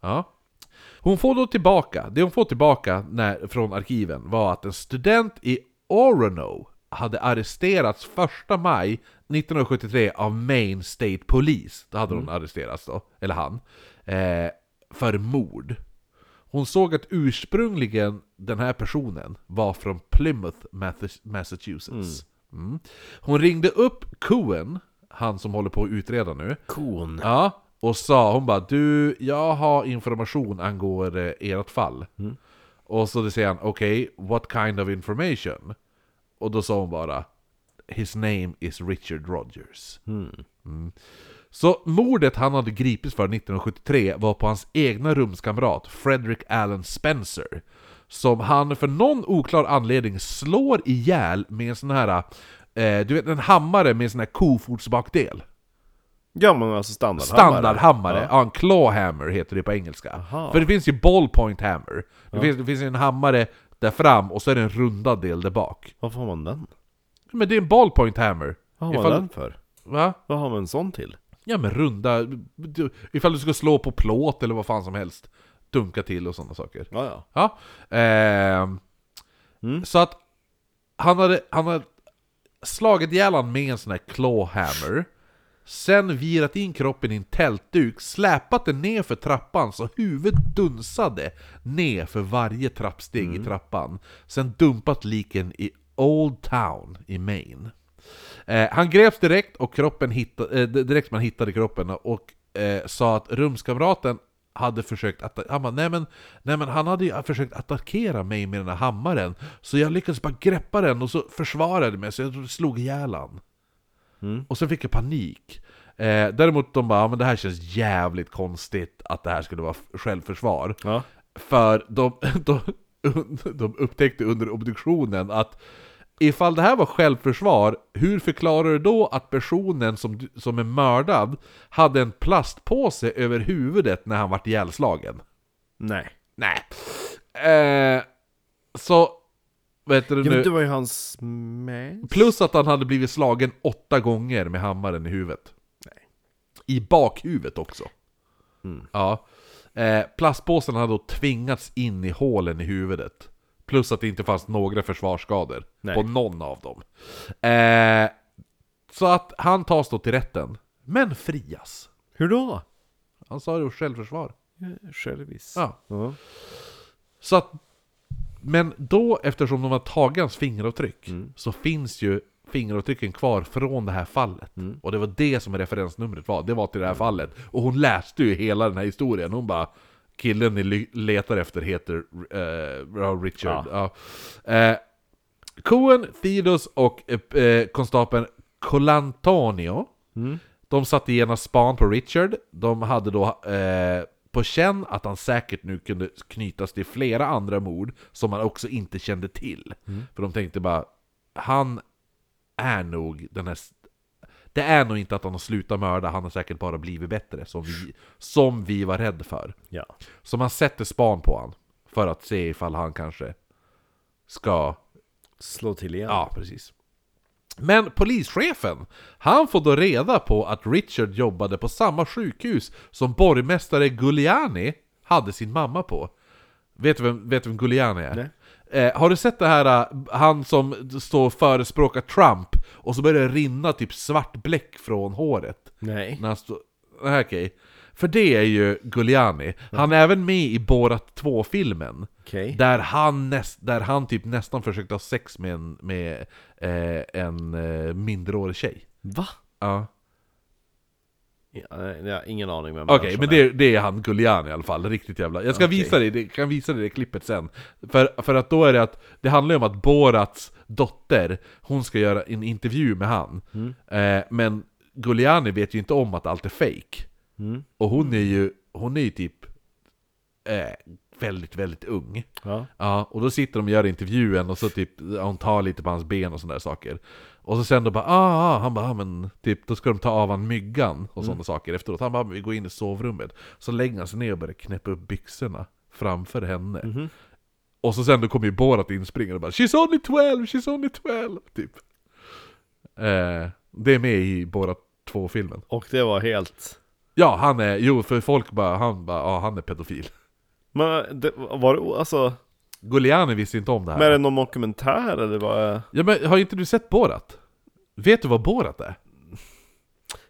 Ja. Hon får då tillbaka, det hon får tillbaka när, från arkiven var att en student i Orono hade arresterats 1 maj 1973 av Maine State Police. Då hade hon arresterats då, eller han, eh, för mord. Hon såg att ursprungligen den här personen var från Plymouth, Massachusetts. Mm. Hon ringde upp Cohen, han som håller på att utreda nu, Kon. Ja, och sa, hon bara du, jag har information angående ert fall. Och så säger han, okej, what kind of information? Och då sa hon bara, his name is Richard Rogers. Mm. Så mordet han hade gripits för 1973 var på hans egna rumskamrat Frederick Allen Spencer. Som han för någon oklar anledning slår ihjäl med en sån här, eh, du vet en hammare med en sån här kofotsbakdel. Ja men alltså standardhammare. Standardhammare, ja. en clawhammer heter det på engelska. Aha. För det finns ju ballpoint hammer. Det, finns, det finns ju en hammare där fram och så är det en rundad del där bak. Varför har man den? Men det är en ballpoint hammer. Vad har man Ifall- den för? Va? Vad har man en sån till? Ja men runda, ifall du ska slå på plåt eller vad fan som helst. Dunka till och sådana saker. Ja, ja. Ja. Ehm, Så att han hade, han hade slagit ihjäl med en sån här clawhammer. Sen virat in kroppen i en tältduk, släpat den ner för trappan så huvudet dunsade ner för varje trappsteg i trappan. Sen dumpat liken i Old Town i Maine. Eh, han greps direkt och kroppen hitta, eh, direkt man hittade kroppen och eh, sa att rumskamraten hade försökt atta- han bara, nej men, nej men han hade ju försökt attackera mig med den här hammaren Så jag lyckades bara greppa den och så försvarade mig så jag slog ihjäl han. Och sen fick jag panik. Eh, däremot de bara, ja, men det här känns jävligt konstigt att det här skulle vara självförsvar. Ja. För de, de, de upptäckte under obduktionen att ifall det här var självförsvar, hur förklarar du då att personen som, som är mördad hade en plastpåse över huvudet när han vart ihjälslagen? Nej. Nej. Eh, så, vet du Ja, nu? men det var ju hans med. Plus att han hade blivit slagen åtta gånger med hammaren i huvudet. I bakhuvudet också. Ja. Eh, plastpåsen hade då tvingats in i hålen i huvudet. Plus att det inte fanns några försvarsskador Nej. på någon av dem. Eh, så att han tas då till rätten, men frias. Hur då? Han sa det var självförsvar. Självis. Ja. Ja. Så att, men då, eftersom de har tagit hans fingeravtryck, Mm. så finns ju fingeravtrycken kvar från det här fallet. Mm. Och det var det som referensnumret var, det var till det här fallet. Och hon läste ju hela den här historien, hon bara Killen ni letar efter heter ja, Richard. Ja. Eh, Cohen, Theodos och eh, konstapeln Colantonio Mm. De satte igenom span på Richard, de hade då eh, på känn att han säkert nu kunde knytas till flera andra mord som man också inte kände till. För de tänkte bara, han är nog den här... Det är nog inte att han har slutat mörda, han har säkert bara blivit bättre, som vi, som vi var rädda för. ja. Så man sätter span på han för att se ifall han kanske ska Slå till igen. Ja, precis. Men polischefen, han får då reda på att Richard jobbade på samma sjukhus som borgmästare Giuliani hade sin mamma på. Vet du vem, vet du vem Giuliani är? Nej. Eh, har du sett det här, eh, han som står och förespråkar Trump, och så börjar det rinna typ svart bläck från håret? Nej. När han. Nej, okej. För det är ju Gugliani. Han är även med i Borat 2-filmen. Okej. Där han, näst, där han typ nästan försökte ha sex med en, med, eh, en eh, mindreårig tjej. Va? Ja. Jag har ingen aning vem Okej, människan men det, det är han Gugliani i alla fall, riktigt jävla... Jag ska Okej. visa dig, det, kan visa dig det klippet sen. För, för att då är det att, det handlar ju om att Borats dotter, hon ska göra en intervju med han. Mm. Eh, men Gugliani vet ju inte om att allt är fake. Mm. Och hon är ju, hon är ju typ eh, väldigt, väldigt ung. Ja. Ja, och då sitter de och gör intervjun och så typ, hon tar lite på hans ben och sådana där saker. Och så sen då bara ah, ah, han bara ah, men typ, då ska de ta av han myggan och sådana saker efteråt. Han bara vi går in i sovrummet. Så lägger han sig ner och börjar knäppa upp byxorna framför henne. Och så sen då kommer ju Borat inspringande och bara 'She's only 12, she's only 12' typ. Eh, det är med i Borat 2-filmen. Och det var helt... Ja, han är, jo för folk bara, han bara, ja han är pedofil. Men det, var det, alltså... Gugliani visste inte om det här. Men är det någon dokumentär eller vad är... Ja men har inte du sett Borat? Vet du vad Borat är?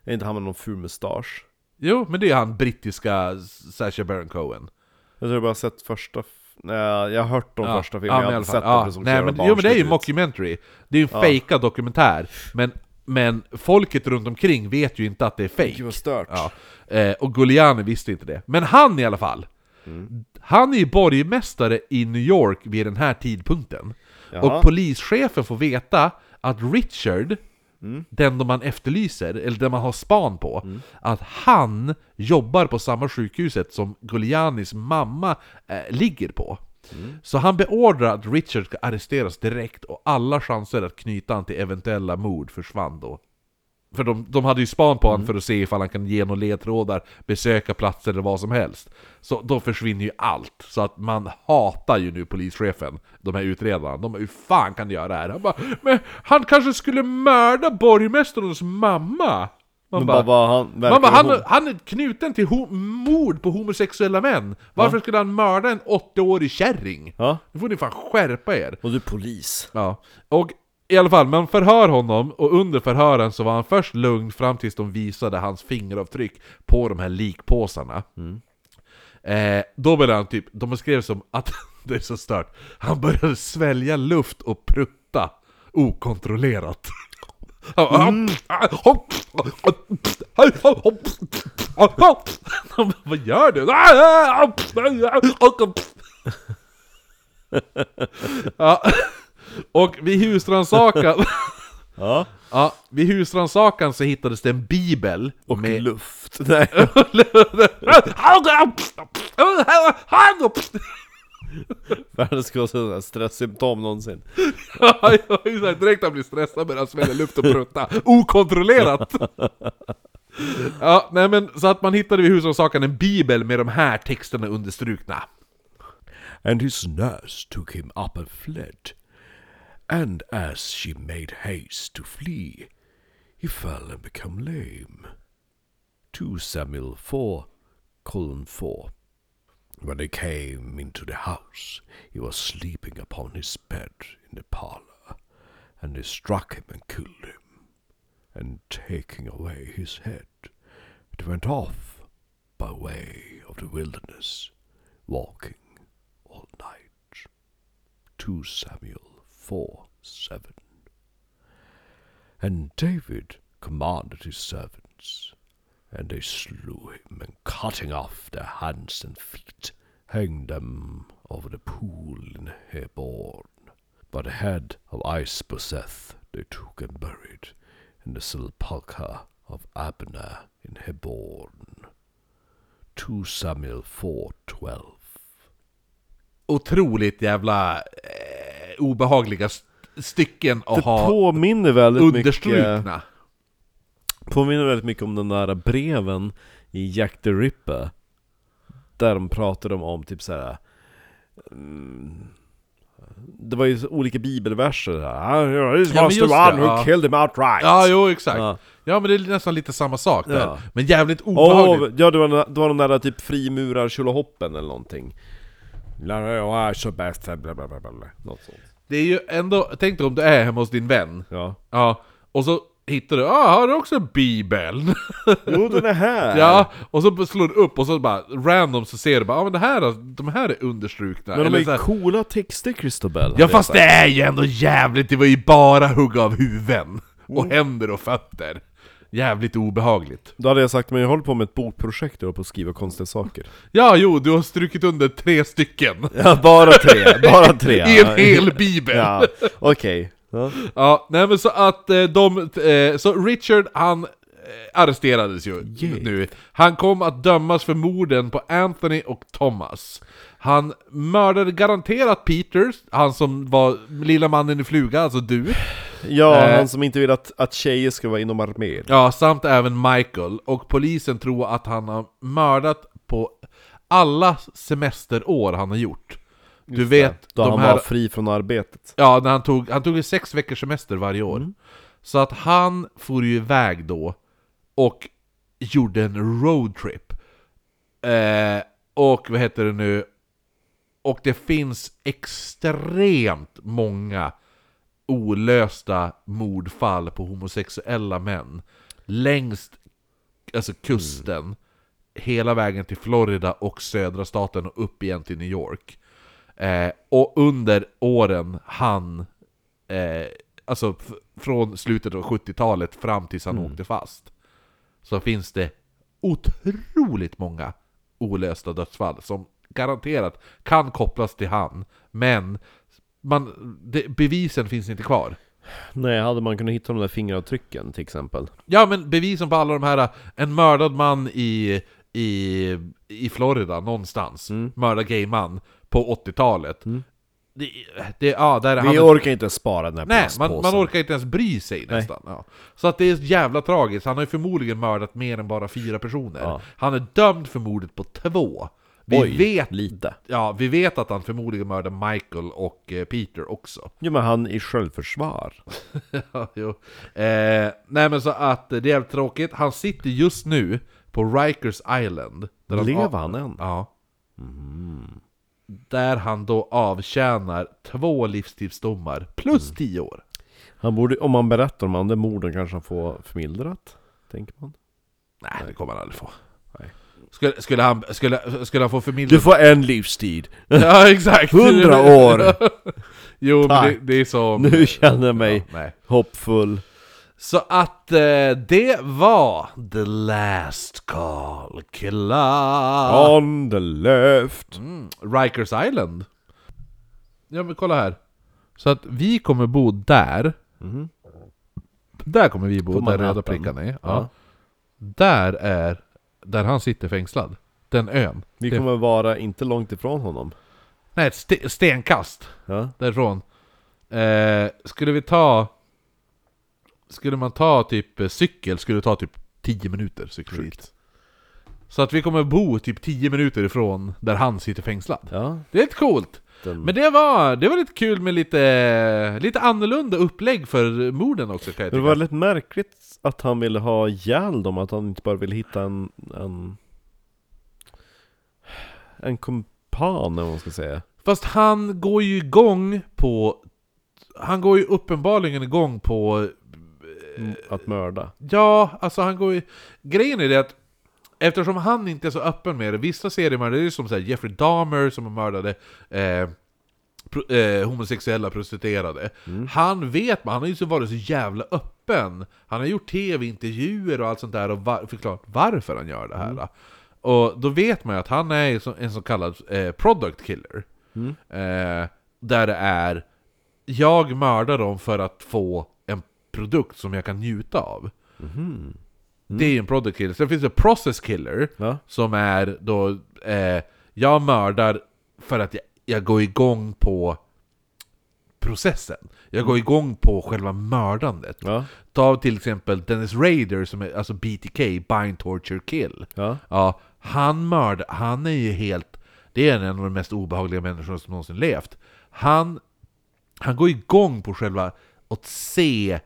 Är inte han med någon ful mustasch? Jo, men det är han brittiska Sacha Baron Cohen. Jag tror jag bara sett första... Nej, jag har hört om första filmen, men jag har inte fall. sett ja. så Nej, men, Jo men det är ju ut. mockumentary. Det är ju en fejkad dokumentär. Men, men folket runt omkring vet ju inte att det är fake. Gud vad stört. Ja. Eh, och Giuliani visste inte det. Men han i alla fall. Han är ju borgmästare i New York vid den här tidpunkten. Jaha. Och polischefen får veta att Richard, den de man efterlyser, eller den man har span på, att han jobbar på samma sjukhuset som Giulianis mamma eh, ligger på. Så han beordrar att Richard ska arresteras direkt och alla chanser att knyta han till eventuella mord försvann då. För de, de hade ju span på honom för att se ifall han kan ge några ledtrådar, besöka platser eller vad som helst. Så då försvinner ju allt. Så att man hatar ju nu polischefen, de här utredarna. De bara 'Hur fan kan du göra det här?' Han bara 'Men han kanske skulle mörda borgmästarens mamma!' Man bara, bara, han man bara han, han är knuten till mord på homosexuella män! Varför skulle han mörda en 80-årig kärring? Ja, Nu får ni fan skärpa er! och du är polis. Ja, och i alla fall, man förhör honom och under förhören så var han först lugn fram tills de visade hans fingeravtryck på de här likpåsarna. Eh, då började han typ, de beskrev som att, det är så stört, han började svälja luft och prutta okontrollerat. Vad gör du? Ja. Och vid husrannsakan Ja, Ja, vid husrannsakan så hittades det en bibel och med... luft. Nej. Världens grövsta stresssymptom någonsin. Ja, exakt. Direkt han blir stressad börjar han svälja luft och prutta. Okontrollerat! Ja, nej men så att man hittade vid husrannsakan en bibel med de här texterna understrukna. And his nurse took him up and fled. And as she made haste to flee, he fell and became lame. 2 Samuel 4, colon 4. When they came into the house, he was sleeping upon his bed in the parlor, and they struck him and killed him. And taking away his head, it went off by way of the wilderness, walking all night. 2 Samuel 4 7. And David commanded his servants, and they slew him, and cutting off their hands and feet, hanged them over the pool in Hebron. But the head of Isbosheth they took and buried in the sepulchre of Abner in Hebron. 2 Samuel 4 12. Otroligt jävla eh, obehagliga st- stycken att Det ha påminner väldigt mycket understrukna. Påminner väldigt mycket om den där breven i Jack the Ripper Där de pratade om, om typ såhär mm, Det var ju så olika bibelverser här This was the one who ja. killed him outright Ja, jo exakt. Ja. Ja. men det är nästan lite samma sak där. Ja. Men jävligt obehagligt. Ja det var, det var de där typ frimurar tjolahoppen eller någonting så Något sånt Det är ju ändå, tänk dig om du är hemma hos din vän. Ja, Ja, och så hittar du, ah, har du också Bibeln? Jo, den är här! ja, och så slår du upp och så bara random så ser du bara, ah, men det här, de här är understrukna. Men de Eller är så här- coola texter, Christobel. Ja fast det är ju ändå jävligt, det var ju bara hugga av huvuden. Och händer och fötter. Jävligt obehagligt. Då hade jag sagt, men jag håller på med ett bokprojekt och på att skriva konstiga saker. Ja, jo, du har strukit under tre stycken. Ja, bara tre, bara tre. I en hel bibel. Ja, okej. Ja. Ja, nej men så att eh, de, eh, så Richard han eh, arresterades ju Yay. nu. Han kom att dömas för morden på Anthony och Thomas. Han mördade garanterat Peter, han som var lilla mannen i fluga, alltså du. Ja, Eh. han som inte vill att, att tjejer ska vara inom armén. Ja, samt även Michael. Och polisen tror att han har mördat på alla semesterår han har gjort. Du vet, Då de han här... var fri från arbetet. Ja, när han tog, han tog ju sex veckors semester varje år. Mm. Så att han for ju iväg då och gjorde en roadtrip. Eh, och vad heter det nu? Och det finns extremt många olösta mordfall på homosexuella män längs alltså kusten, hela vägen till Florida och södra staten och upp igen till New York. Eh, och under åren han, eh, alltså från slutet av 70-talet fram tills han åkte fast, så finns det otroligt många olösta dödsfall som garanterat kan kopplas till han, men man, det, bevisen finns inte kvar. Nej, hade man kunnat hitta de där fingeravtrycken till exempel? Ja men bevisen på alla de här, en mördad man i, i, i Florida någonstans, mördad gay man på 80-talet. Det, det, ja, där är Vi han, orkar inte spara den här Nej, man, man orkar inte ens bry sig nästan. Ja. Så att det är jävla tragiskt, han har ju förmodligen mördat mer än bara fyra personer. Ja. Han är dömd för mordet på två. Vi Oj, vet lite. Ja, vi vet att han förmodligen mördade Michael och eh, Peter också. Jo men han i självförsvar. Ja, jo. Eh, nej men så att det är jävligt tråkigt. Han sitter just nu på Rikers Island. Där Lever han än? Ja. Där han då avtjänar två livstidsdomar plus tio år. Han borde, om man berättar om andra morden kanske han får förmildrat? Tänker man. Nej, det kommer han aldrig få. Nej. Skulle, skulle, han, skulle, skulle han få Du förmildrat? får en livstid! Ja, exakt! 100 år! jo, men det, det är så... Nu känner jag mig Ja, nej. hoppfull. Så att eh, det var The Last Call Killer. On the left. Mm, Rikers Island. Ja men kolla här. Så att vi kommer bo där. Mhm. Där kommer vi bo, På där röda Manhattan. prickarna är. Ja. Ja. Där är, där han sitter fängslad. Den ön. Vi Det- kommer vara inte långt ifrån honom. Nej, ett ste- stenkast Ja. därifrån. Eh, skulle vi ta... Skulle man ta typ eh, cykel, skulle det ta typ 10 minuter cykel dit. Så att vi kommer bo typ 10 minuter ifrån där han sitter fängslad. Ja. Det är lite coolt! Den, Men det var, det var lite kul med lite, lite annorlunda upplägg för morden också kan jag det tycka. var väldigt märkligt att han ville ha ihjäl dem, att han inte bara ville hitta en... En, en kumpan, vad man ska säga. Fast han går ju igång på... Han går ju uppenbarligen igång på... Mm, Att mörda. Ja, alltså han går ju... Grejen är det att Eftersom han inte är så öppen med det, vissa seriemördare, det är som så Jeffrey Dahmer som mördade eh, pro, eh, homosexuella prostituerade. Han vet man, han har ju så varit så jävla öppen. Han har gjort tv-intervjuer och allt sånt där och var, förklarat varför han gör det här. Och då vet man ju att han är en så kallad eh, product killer. Eh, där det är, jag mördar dem för att få produkt som jag kan njuta av. Det är ju en product killer. Sen finns det process killer, Ja. som är då, eh, jag mördar för att jag, jag går igång på processen. Jag går igång på själva mördandet. Ja. Ta till exempel Dennis Rader, som är alltså BTK, Bind Torture Kill. Ja. Ja, han mördar, han är ju helt... Det är en av de mest obehagliga människorna som någonsin levt. Han, han går igång på själva att se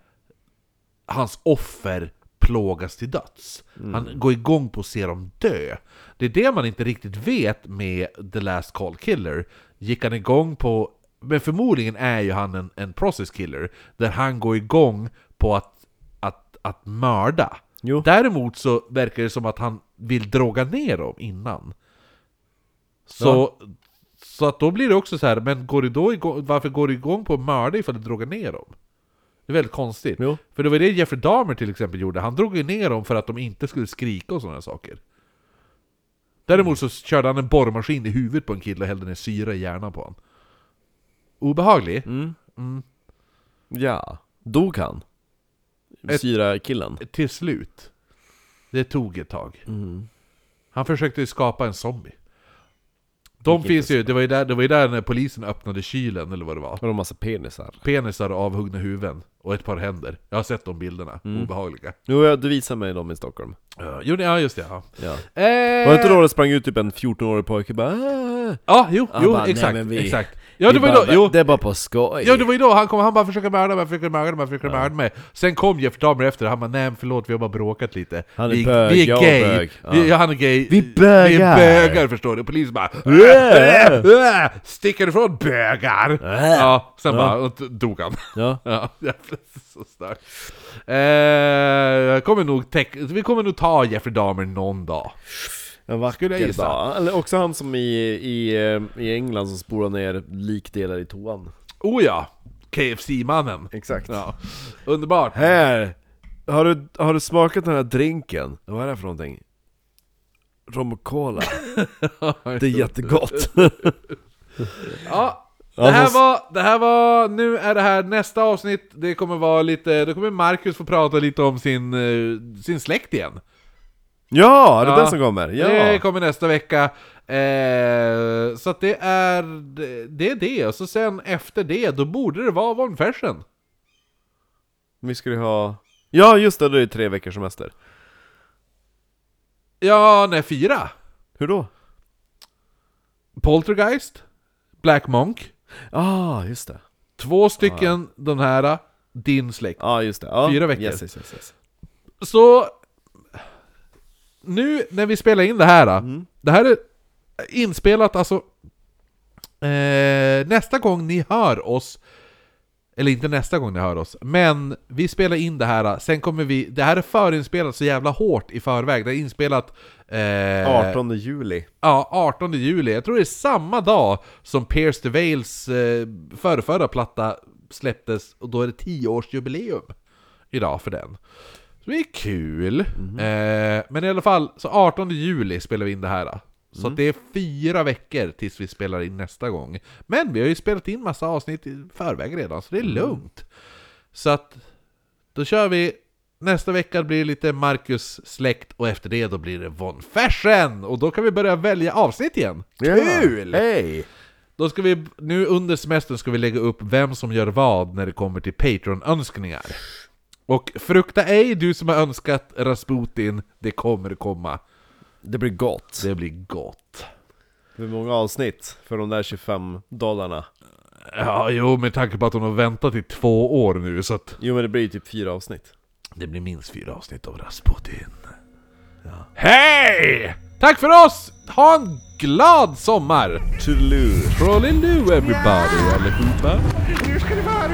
hans offer plågas till döds. Han går igång på att se dem dö. Det är det man inte riktigt vet med The Last Call Killer. Gick han igång på... Men förmodligen är ju han en, en process killer, där han går igång på att, att att mörda. Jo. Däremot så verkar det som att han vill droga ner dem innan. Så, så att då blir det också så här, men går du då igång, varför går du igång på att mörda ifall du drogar ner dem? Det är väldigt konstigt. Jo. För det var det Jeffrey Dahmer till exempel gjorde, han drog ju ner dem för att de inte skulle skrika och sådana saker. Däremot så körde han en borrmaskin i huvudet på en kille och hällde ner syra i hjärnan på honom. Obehaglig. Mm. Ja, dog han? Ett- Syra-killen? Till slut. Det tog ett tag. Mm. Han försökte ju skapa en zombie. De finns ju, det var ju, där, det var ju där när polisen öppnade kylen eller vad det var. Har de massa penisar? Penisar och avhuggna huvuden. Och ett par händer. Jag har sett de bilderna. Obehagliga. Jo, ja, du visade mig dem i Stockholm. Ja, jo, ja just det. Ja. Ja. Eh, Var det inte då det sprang ut typ en 14-årig pojke bara "Ah." Ja, jo, Han jo bara, "Nej, exakt. men vi- exakt. Ja, det Vi var ju bara, jo. Det är bara på skoj! Ja det var ju då han kom, han bara försöker mörda mig, försöker mörda mig, försöker mörda mig Sen kom Jeff Dahmer efter, han bara nej förlåt vi har bara bråkat lite Han är vi, bög, vi är jag gay, bög. Vi, Ja. han är gay Vi Vi bögar. är bögar förstår du, polisen bara Äh. äh, Sticker ifrån bögar! Äh. Ja, sen Ja. bara och dog han Ja. Ja, så starkt eh, kommer nog Vi kommer nog ta Jeffrey Dahmer någon dag En vacker Skulle jag gissa. dag. Eller också han som i, i, eh, i England som spolar ner likdelar i toan. Oh ja! KFC-mannen Exakt. ja. Underbart! Här! Har du, har du smakat den här drinken? Vad är det för någonting? Rom och cola. Det är jättegott. Ja, Ja, det här var, det här var, nu är det här nästa avsnitt, det kommer vara lite, då kommer Marcus få prata lite om sin, eh, sin släkt igen. Ja, det är Ja. den som kommer. Ja. Det kommer nästa vecka. Eh, så att det är det, det är det, och så sen efter det, då borde det vara Von Fersen. Vi skulle ha... Ja, just det, det är tre veckors semester. Ja, nej, fyra. Hur då? Poltergeist, Black Monk, Ah, just det. två stycken de här, din släkt. Ja, ah, just det. Ja. Fyra veckor. Yes, yes, yes. Så nu när vi spelar in det här, Mm. det här är inspelat alltså eh, nästa gång ni hör oss, eller inte nästa gång ni hör oss, men vi spelar in det här, sen kommer vi, det här är förinspelat så jävla hårt i förväg, det är inspelat eh, 18 juli. Ja, 18 juli. Jag tror det är samma dag som Pierce the Veils eh, förrförra platta släpptes, och då är det 10-årsjubileum idag för den. Så det är kul. Eh, men i alla fall, så 18 juli spelar vi in det här. Så att det är fyra veckor tills vi spelar in nästa gång. Men vi har ju spelat in massa avsnitt i förväg redan, så det är lugnt. Så att då kör vi Nästa vecka blir det lite Marcus släkt och efter det då blir det Von Fersen! Och då kan vi börja välja avsnitt igen! Kul! Hej! Då ska vi, nu under semestern ska vi lägga upp vem som gör vad när det kommer till Patreon-önskningar. Och frukta ej du som har önskat Rasputin, det kommer komma. Det blir gott. Det blir gott. Hur många avsnitt för de där 25 dollarna? Ja, jo, med tanke på att hon har väntat i två år nu så att Jo men det blir ju typ fyra avsnitt. det blir minst fyra avsnitt av Rasputin. Hej! Tack för oss! Ha en glad sommar! Toodaloo! Trolliloo everybody allihopa! Nu ska det vara